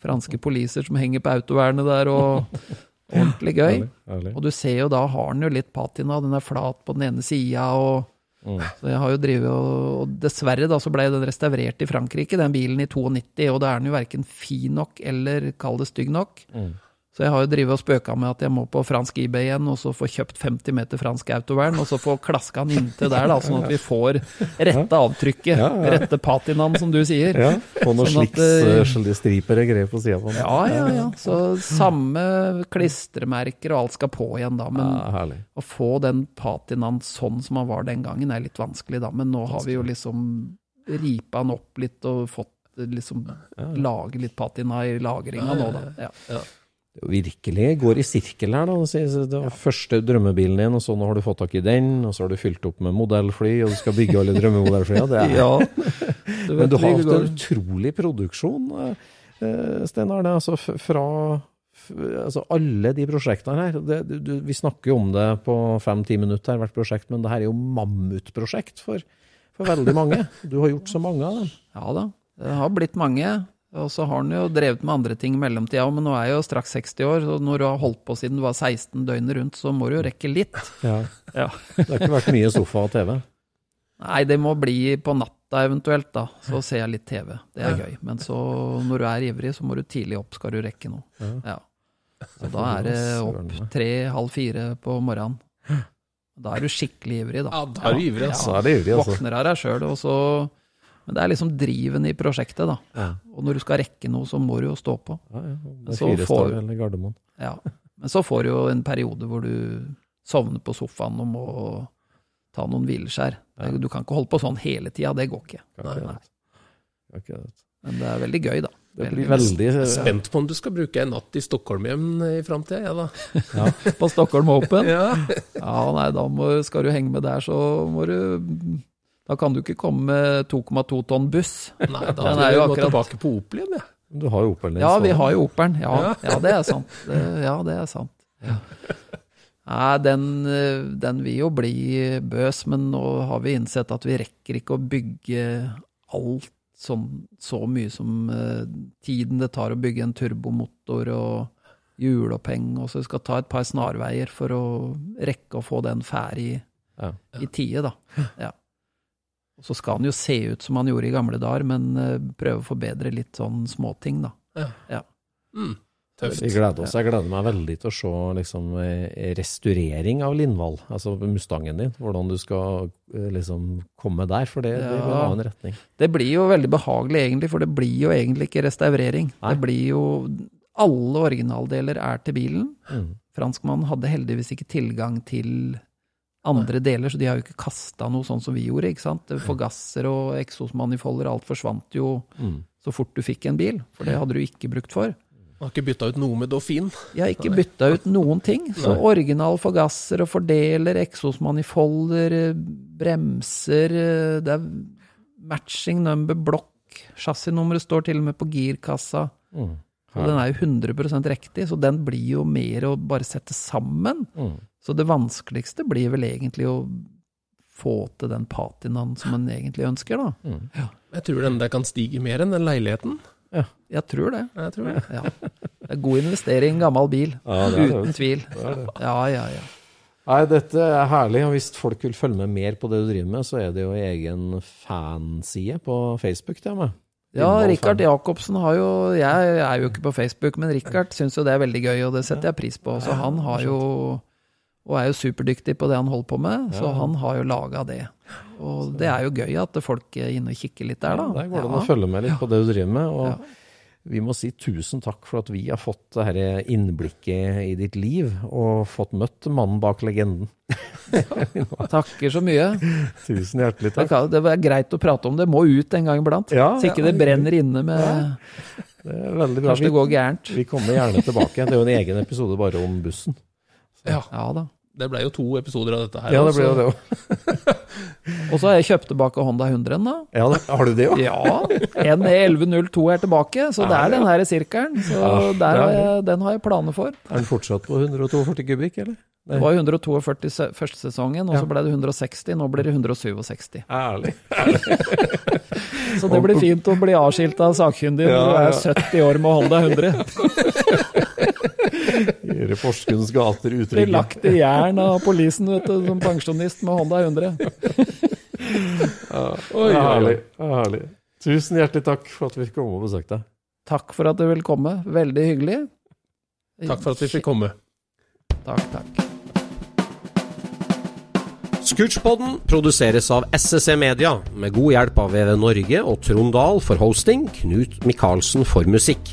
Franske poliser som henger på autovernet der, og ordentlig gøy. Ærlig, ærlig. Og du ser jo da har den jo litt patina, den er flat på den ene sida, og Mm. så jeg har jo drivet og, og dessverre da så ble den restaurert i Frankrike, den bilen i 92, og da er den jo verken fin nok eller kall det stygg nok. Mm. Så jeg har jo drivet og spøka med at jeg må på fransk eBay igjen, og så få kjøpt 50 meter fransk autovern, og så få klaska den inntil der, da, sånn at vi får rette avtrykket. Ja, ja. Rette patinaen, som du sier. Ja, Få noen Sånn at, slicks, uh, striper og greier på sida på den. Ja, ja, ja. Så samme klistremerker og alt skal på igjen, da. Men Ja, å få den patinaen sånn som han var den gangen, er litt vanskelig, da. Men nå har vi jo liksom ripa han opp litt og fått liksom lage litt patina i lagringa nå, da. Ja. Det virkelig går i sirkel her, da. Det Det var første drømmebilen din, og så nå har du fått tak i den, og så har du fylt opp med modellfly, og du skal bygge alle drømmemodellflyene. Er ja. Men du har hatt en utrolig produksjon, eh, Sten Arne. Altså fra altså alle de prosjektene her. Det, du, du, vi snakker jo om det på fem-ti minutter hvert prosjekt, men det her er jo mammutprosjekt for, for veldig mange. Du har gjort så mange av dem. Ja da, det har blitt mange. Og så har han jo drevet med andre ting i mellomtida, men nå er jeg jo straks 60 år, så når du har holdt på siden du var 16 døgnet rundt, så må du jo rekke litt. Ja. Ja. Det har ikke vært mye sofa og TV. Nei, det må bli på natta eventuelt, da. Så ser jeg litt TV. Det er gøy. Men så, når du er ivrig, så må du tidlig opp, skal du rekke noe. Ja. Så da er det opp tre-halv fire på morgenen. Da er du skikkelig ivrig, da. Ja, da er du ivrig, altså. Så er det ivrig, altså. Våkner av deg sjøl, og så Men det er liksom driven i prosjektet, da. Ja. Og når du skal rekke noe, så må du jo stå på. Ja, ja. Det er Så fire får- eller Gardermoen. Ja. Men så får du jo en periode hvor du sovner på sofaen og må ta noen hvileskjær. Du kan ikke holde på sånn hele tida, det går ikke. Nei, nei. Okay. Det. Men det er veldig gøy, da. Det Veldig veldig Jeg er spent på om du skal bruke en natt i Stockholm igjen i framtida, jeg da. På Stockholm Open. Ja. Ja, nei, da må, skal du henge med der, så må du Da kan du ikke komme med 2,2 tonn buss. Nei, da Den er jo akkurat- tilbake på Opel igjen, jeg. Du har jo Opel din. Ja, vi har jo Opelen. Ja, Ja. ja det er sant. Det, ja, det er sant. Nei, den, den vil jo bli bøs, men nå har vi innsett at vi rekker ikke å bygge alt sånn, så mye som eh, tiden det tar å bygge en turbomotor og hjuloppheng, og så vi skal ta et par snarveier for å rekke å få den ferdig Ja. i tide, da. Ja. Og så skal han jo se ut som han gjorde i gamle dager, men eh, prøve å forbedre litt sånn småting, da. Mm. Tøft. Vi gleder oss. Jeg gleder meg veldig til å se liksom, eh, restaurering av Lindvall, altså Mustangen din. Hvordan du skal eh, liksom komme der, for det, det vil Ja. ha en retning. Det blir jo veldig behagelig egentlig, for det blir jo egentlig ikke restaurering. Nei. Det blir jo Alle originaldeler er til bilen. Mm. Franskmannen hadde heldigvis ikke tilgang til andre deler, så de har jo ikke kasta noe sånn som vi gjorde. ikke sant? Forgasser og eksosmanifolder, alt forsvant jo Mm. så fort du fikk en bil, for det hadde du ikke brukt for. Har ikke bytta ut noe med Dauphin. Jeg har ikke bytta ut noen ting. Så Nei. original forgasser og fordeler, eksosmanifolder, bremser Det er matching number block. Chassisnummeret står til og med på girkassa. Mm. Og den er jo 100% riktig, så den blir jo mer å bare sette sammen. Mm. Så det vanskeligste blir vel egentlig å få til den patinaen som en egentlig ønsker, da. Mm. Jeg tror den der kan stige mer enn den leiligheten. Jeg tror det. Jeg tror det. Ja. Det er god investering, gammel bil. Ja, det er det. Uten tvil. Det er det. Ja, ja, ja. Nei, dette er herlig. og Hvis folk vil følge med mer på det du driver med, så er det jo egen fanside på Facebook til meg. Ja, Rikard. Jacobsen har jo Jeg er jo ikke på Facebook, men Rikard syns jo det er veldig gøy, og det setter jeg pris på. Så han har jo Og er jo superdyktig på det han holder på med, så han har jo laga det. Og det er jo gøy at folk er inne og kikker litt der, da. Ja, der går det an å følge med litt på det du driver med. Og. Vi må si tusen takk for at vi har fått dette innblikket i ditt liv, og fått møtt mannen bak legenden. Takker så mye. Tusen hjertelig takk. det er greit å prate om, det må ut en gang iblant. Ja, Så ikke det brenner inne med Det er veldig bra. Kanskje det går gærent. vi kommer gjerne tilbake. Det er jo en egen episode bare om bussen. Ja, Ja da. Det ble jo to episoder av dette her. Ja, det også. det jo det òg. Og så har jeg kjøpt tilbake Honda 100-en, da. Ja, har du det òg? Ja, NE1102 er tilbake, så det er den her i sirkelen. Så Ja, der har jeg, den har jeg planer for. Er den fortsatt på 142 kubikk, eller? Det var 142 se- første sesongen, og Ja. så ble det 160, nå blir det 167. Ærlig. Så det blir fint å bli avskilt av sakkyndig når du Ja, er 70 år med Honda 100. Gjøre Porsgrunns gater Blir utrygge. lagt i jern av politien vet du, som pensjonist med Honda 100. ja, oi, Herlig. herlig. Tusen hjertelig takk for at vi fikk komme og besøke deg. Takk for at du ville komme, veldig hyggelig. Takk for at vi fikk komme. Takk, takk. Scootchpoden produseres av SSC Media, med god hjelp av VV Norge og Trond Dahl for hosting, Knut Micaelsen for musikk.